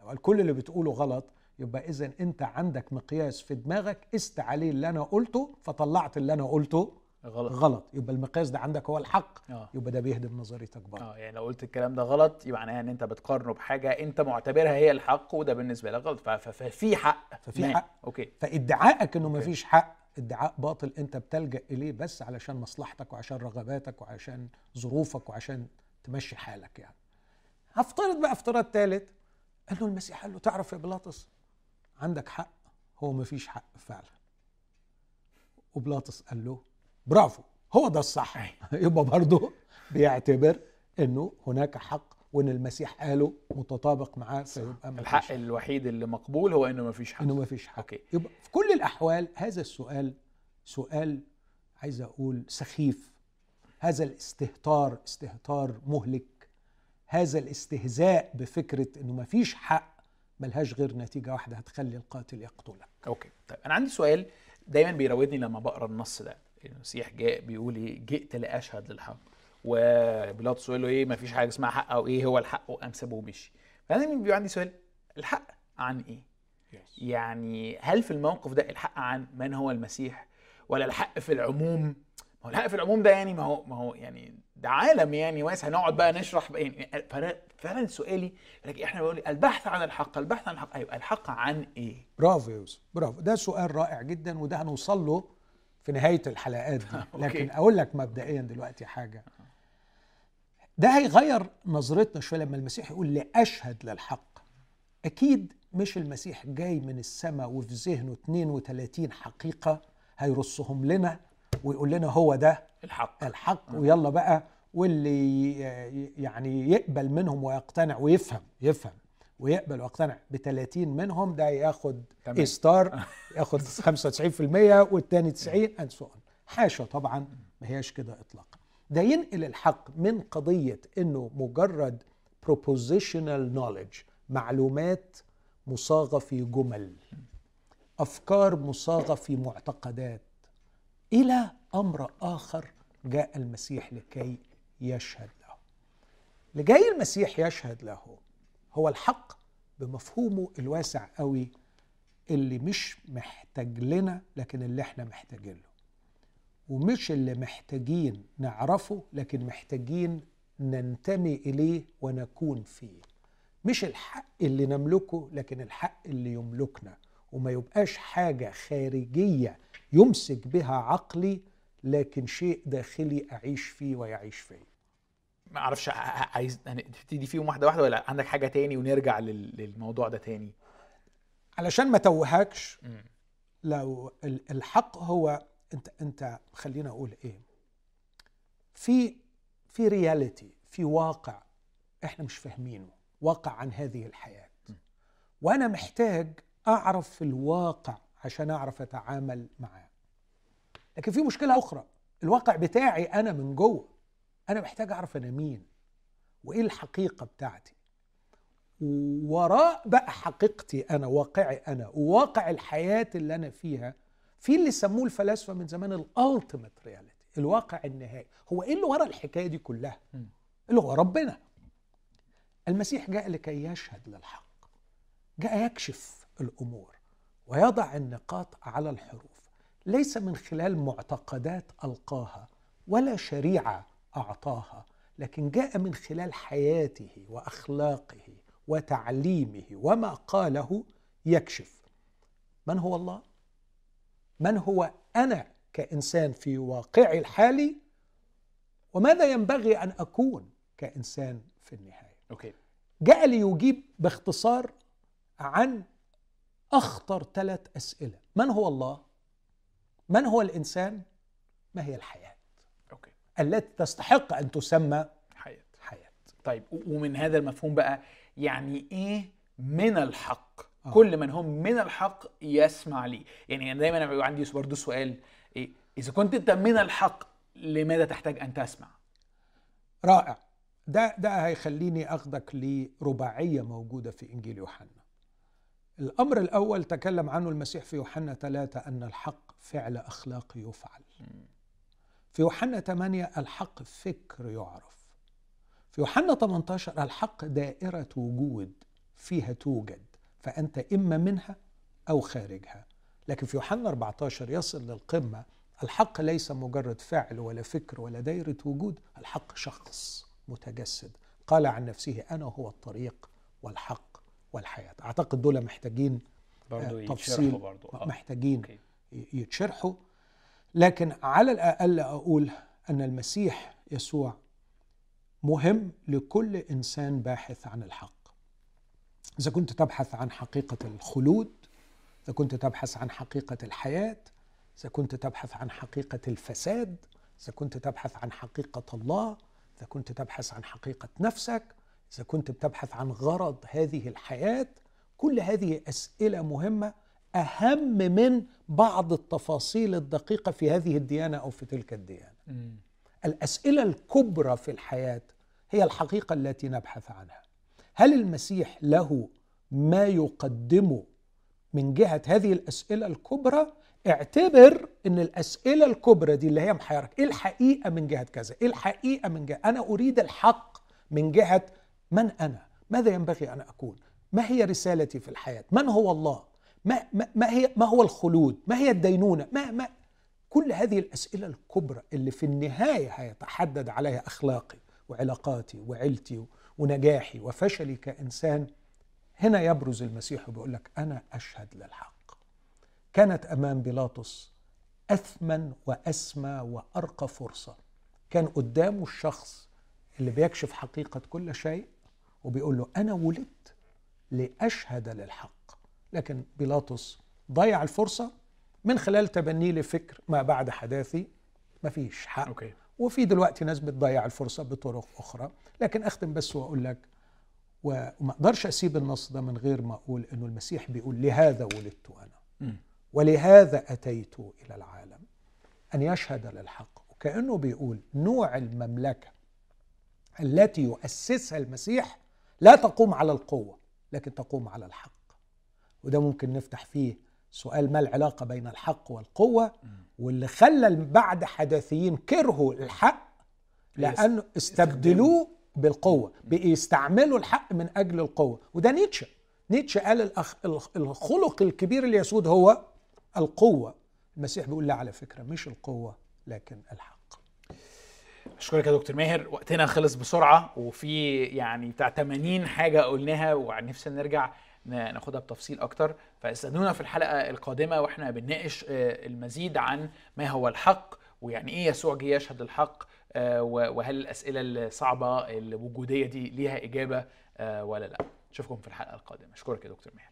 لو قال كل اللي بتقوله غلط يبقى اذا انت عندك مقياس في دماغك قست عليه اللي أنا قلته فطلعت اللي أنا قلته. غلط. غلط. يبقى المقياس ده عندك هو الحق. آه. يبقى ده بيهدم نظريتك برضه. آه يعني لو قلت الكلام ده غلط يبقى معناها إن أنت بتقارنه بحاجة أنت معتبرها هي الحق وده بالنسبة لك غلط. ففي حق. ففي حق. أوكي. فادعائك إنه مفيش حق. ادعاء باطل أنت بتلجأ إليه بس علشان مصلحتك وعشان رغباتك وعشان ظروفك وعشان تمشي حالك يعني. هفترض بقى افتراض ثالث قال له المسيح قال له تعرف يا بيلاطس عندك حق. هو مفيش حق فعلا. وبلاطس قال له برافو هو ده الصح. يبقى برضه بيعتبر إنه هناك حق وإن المسيح قاله متطابق معاه فيبقى الحق حق. الوحيد اللي مقبول هو إنه ما فيش حق. إنه ما فيش حق. أوكي. يبقى في كل الأحوال هذا السؤال سؤال عايز أقول سخيف. هذا الاستهتار استهتار مهلك. هذا الاستهزاء بفكرة إنه ما فيش حق ملهاش غير نتيجة واحدة هتخلي القاتل يقتلك. أوكي. طيب أنا عندي سؤال دايما بيراودني لما بقرأ النص ده. المسيح جاء بيقول إيه جئت لأشهد للحق. وبيلاطس يقول له إيه ما فيش حاجة اسمها حق أو إيه هو الحق؟ وقام سابه ومشي. فانا بيبقى عندي سؤال الحق عن إيه؟ Yes. يعني هل في الموقف ده الحق عن من هو المسيح؟ ولا الحق في العموم؟ ما هو الحق في العموم ده يعني ما هو ما هو يعني ده عالم يعني واسع. هنقعد بقى نشرح بقى يعني. فعلا سؤالي لكن إحنا بنقول البحث عن الحق البحث عن الحق أيوه الحق عن إيه؟ برافو يا يوسف برافو. ده سؤال رائع جدا وده هنوصل له في نهاية الحلقات دي. لكن أقول لك مبدئيا دلوقتي حاجة. ده هيغير نظرتنا شوية لما المسيح يقول لأشهد للحق. أكيد مش المسيح جاي من السماء وفي ذهنه 32 حقيقة هيرصهم لنا ويقول لنا هو ده الحق. الحق. ويلا بقى واللي يعني يقبل منهم ويقتنع ويفهم يفهم. ويقبل ويقتنع ب 30 منهم ده ياخد A star ياخد 95% والتاني 90 and so حاشا طبعا ما هياش كده اطلاقا. ده ينقل الحق من قضية إنه مجرد propositional knowledge معلومات مصاغة في جمل أفكار مصاغة في معتقدات إلى أمر آخر جاء المسيح لكي يشهد له. لجاي المسيح يشهد له هو الحق بمفهومه الواسع قوي اللي مش محتاج لنا لكن اللي إحنا محتاجين له ومش اللي محتاجين نعرفه لكن محتاجين ننتمي إليه ونكون فيه. مش الحق اللي نملكه لكن الحق اللي يملكنا. وما يبقاش حاجة خارجية يمسك بها عقلي لكن شيء داخلي أعيش فيه ويعيش فيه. ما أعرفش عايز تبتدي فيهم واحدة واحدة ولا عندك حاجة تاني ونرجع للموضوع ده تاني؟ علشان ما توهكش لو الحق هو انت انت خلينا أقول إيه في في رياليتي في واقع إحنا مش فاهمينه واقع عن هذه الحياة. وأنا محتاج اعرف في الواقع عشان اعرف اتعامل معاه. لكن في مشكلة أخرى الواقع بتاعي أنا من جوه. أنا محتاج أعرف أنا مين وإيه الحقيقة بتاعتي. وراء بقى حقيقتي أنا واقعي أنا وواقع الحياة اللي أنا فيها في اللي سموه الفلاسفة من زمان ال ultimate reality الواقع النهائي. هو إيه اللي ورا الحكاية دي كلها؟ اللي هو ربنا. المسيح جاء لكي يشهد للحق جاء يكشف الأمور ويضع النقاط على الحروف. ليس من خلال معتقدات ألقاها ولا شريعة أعطاها لكن جاء من خلال حياته وأخلاقه وتعليمه وما قاله يكشف. من هو الله؟ من هو أنا كإنسان في واقعي الحالي وماذا ينبغي أن أكون كإنسان في النهاية؟ أوكي. جاء ليجيب باختصار عن أخطر ثلاث أسئلة. من هو الله؟ من هو الإنسان؟ ما هي الحياة؟ التي تستحق أن تسمى حياة. حياة. طيب ومن هذا المفهوم بقى يعني إيه من الحق؟ آه. كل من هم من الحق يسمع لي. يعني أنا دايما بيبقى عندي برضه سؤال إيه إذا كنت أنت من الحق لماذا تحتاج أن تسمع؟ رائع. ده ده هيخليني اخدك لرباعية موجودة في إنجيل يوحنا. الأمر الأول تكلم عنه المسيح في يوحنا ثلاثة أن الحق فعل اخلاقي يفعل. في يوحنا 8 الحق فكر يعرف. في يوحنا 18 الحق دائرة وجود فيها توجد فأنت إما منها أو خارجها. لكن في يوحنا 14 يصل للقمة الحق ليس مجرد فعل ولا فكر ولا دائرة وجود الحق شخص متجسد. قال عن نفسه أنا هو الطريق والحق والحياة. أعتقد دول محتاجين آه، يتشرحوا تفصيل. برضه آه. محتاجين أوكي. يتشرحوا. لكن على الأقل أقول أن المسيح يسوع مهم لكل إنسان باحث عن الحق. إذا كنت تبحث عن حقيقة الخلود إذا كنت تبحث عن حقيقة الحياة إذا كنت تبحث عن حقيقة الفساد إذا كنت تبحث عن حقيقة الله إذا كنت تبحث عن حقيقة نفسك إذا كنت بتبحث عن غرض هذه الحياة كل هذه أسئلة مهمة أهم من بعض التفاصيل الدقيقة في هذه الديانة أو في تلك الديانة. مم. الأسئلة الكبرى في الحياة هي الحقيقة التي نبحث عنها. هل المسيح له ما يقدمه من جهة هذه الأسئلة الكبرى؟ اعتبر إن الأسئلة الكبرى دي اللي هي محيرك إيه الحقيقة من جهة كذا؟ إيه الحقيقة من جهة؟ أنا أريد الحق من جهة من أنا؟ ماذا ينبغي أن اكون ما هي رسالتي في الحياة؟ من هو الله؟ ما, ما, ما هي ما هو الخلود؟ ما هي الدينونة؟ ما, ما. كل هذه الأسئلة الكبرى اللي في النهاية هيتحدد عليها أخلاقي وعلاقاتي وعيلتي ونجاحي وفشلي كإنسان هنا يبرز المسيح وبيقول لك أنا أشهد للحق. كانت أمام بيلاطس أثمن وأسمى وأرقى فرصة. كان قدامه الشخص اللي بيكشف حقيقة كل شيء وبيقول له أنا ولدت لأشهد للحق. لكن بيلاطس ضيع الفرصة من خلال تبنيه لفكر ما بعد حداثي. مفيش حق. أوكي. وفي دلوقتي ناس بتضيع الفرصة بطرق أخرى. لكن أختم بس وأقول لك وما أقدرش أسيب النص ده من غير ما أقول إنه المسيح بيقول لهذا ولدت أنا. ولهذا أتيت إلى العالم. أن يشهد للحق. وكأنه بيقول نوع المملكة التي يؤسسها المسيح لا تقوم على القوة لكن تقوم على الحق. وده ممكن نفتح فيه سؤال ما العلاقة بين الحق والقوة واللي خلى بعد حداثيين كرهوا الحق لأنه استبدلوه بالقوة بيستعملوا الحق من أجل القوة. وده نيتشه. نيتشه قال الأخ الخلق الكبير اللي يسود هو القوة. المسيح بيقول لا على فكرة مش القوة لكن الحق. أشكرك يا دكتور ماهر. وقتنا خلص بسرعة وفي يعني بتاع 80 حاجة قلناها ونفسي نرجع ناخدها بتفصيل أكتر. فاستنونا في الحلقة القادمة وإحنا بنناقش آه، المزيد عن ما هو الحق ويعني إيه يسوع جه يشهد الحق آه، وهل الأسئلة الصعبة الوجودية دي ليها إجابة آه، ولا لأ. أشوفكم في الحلقة القادمة. أشكرك يا دكتور ماهر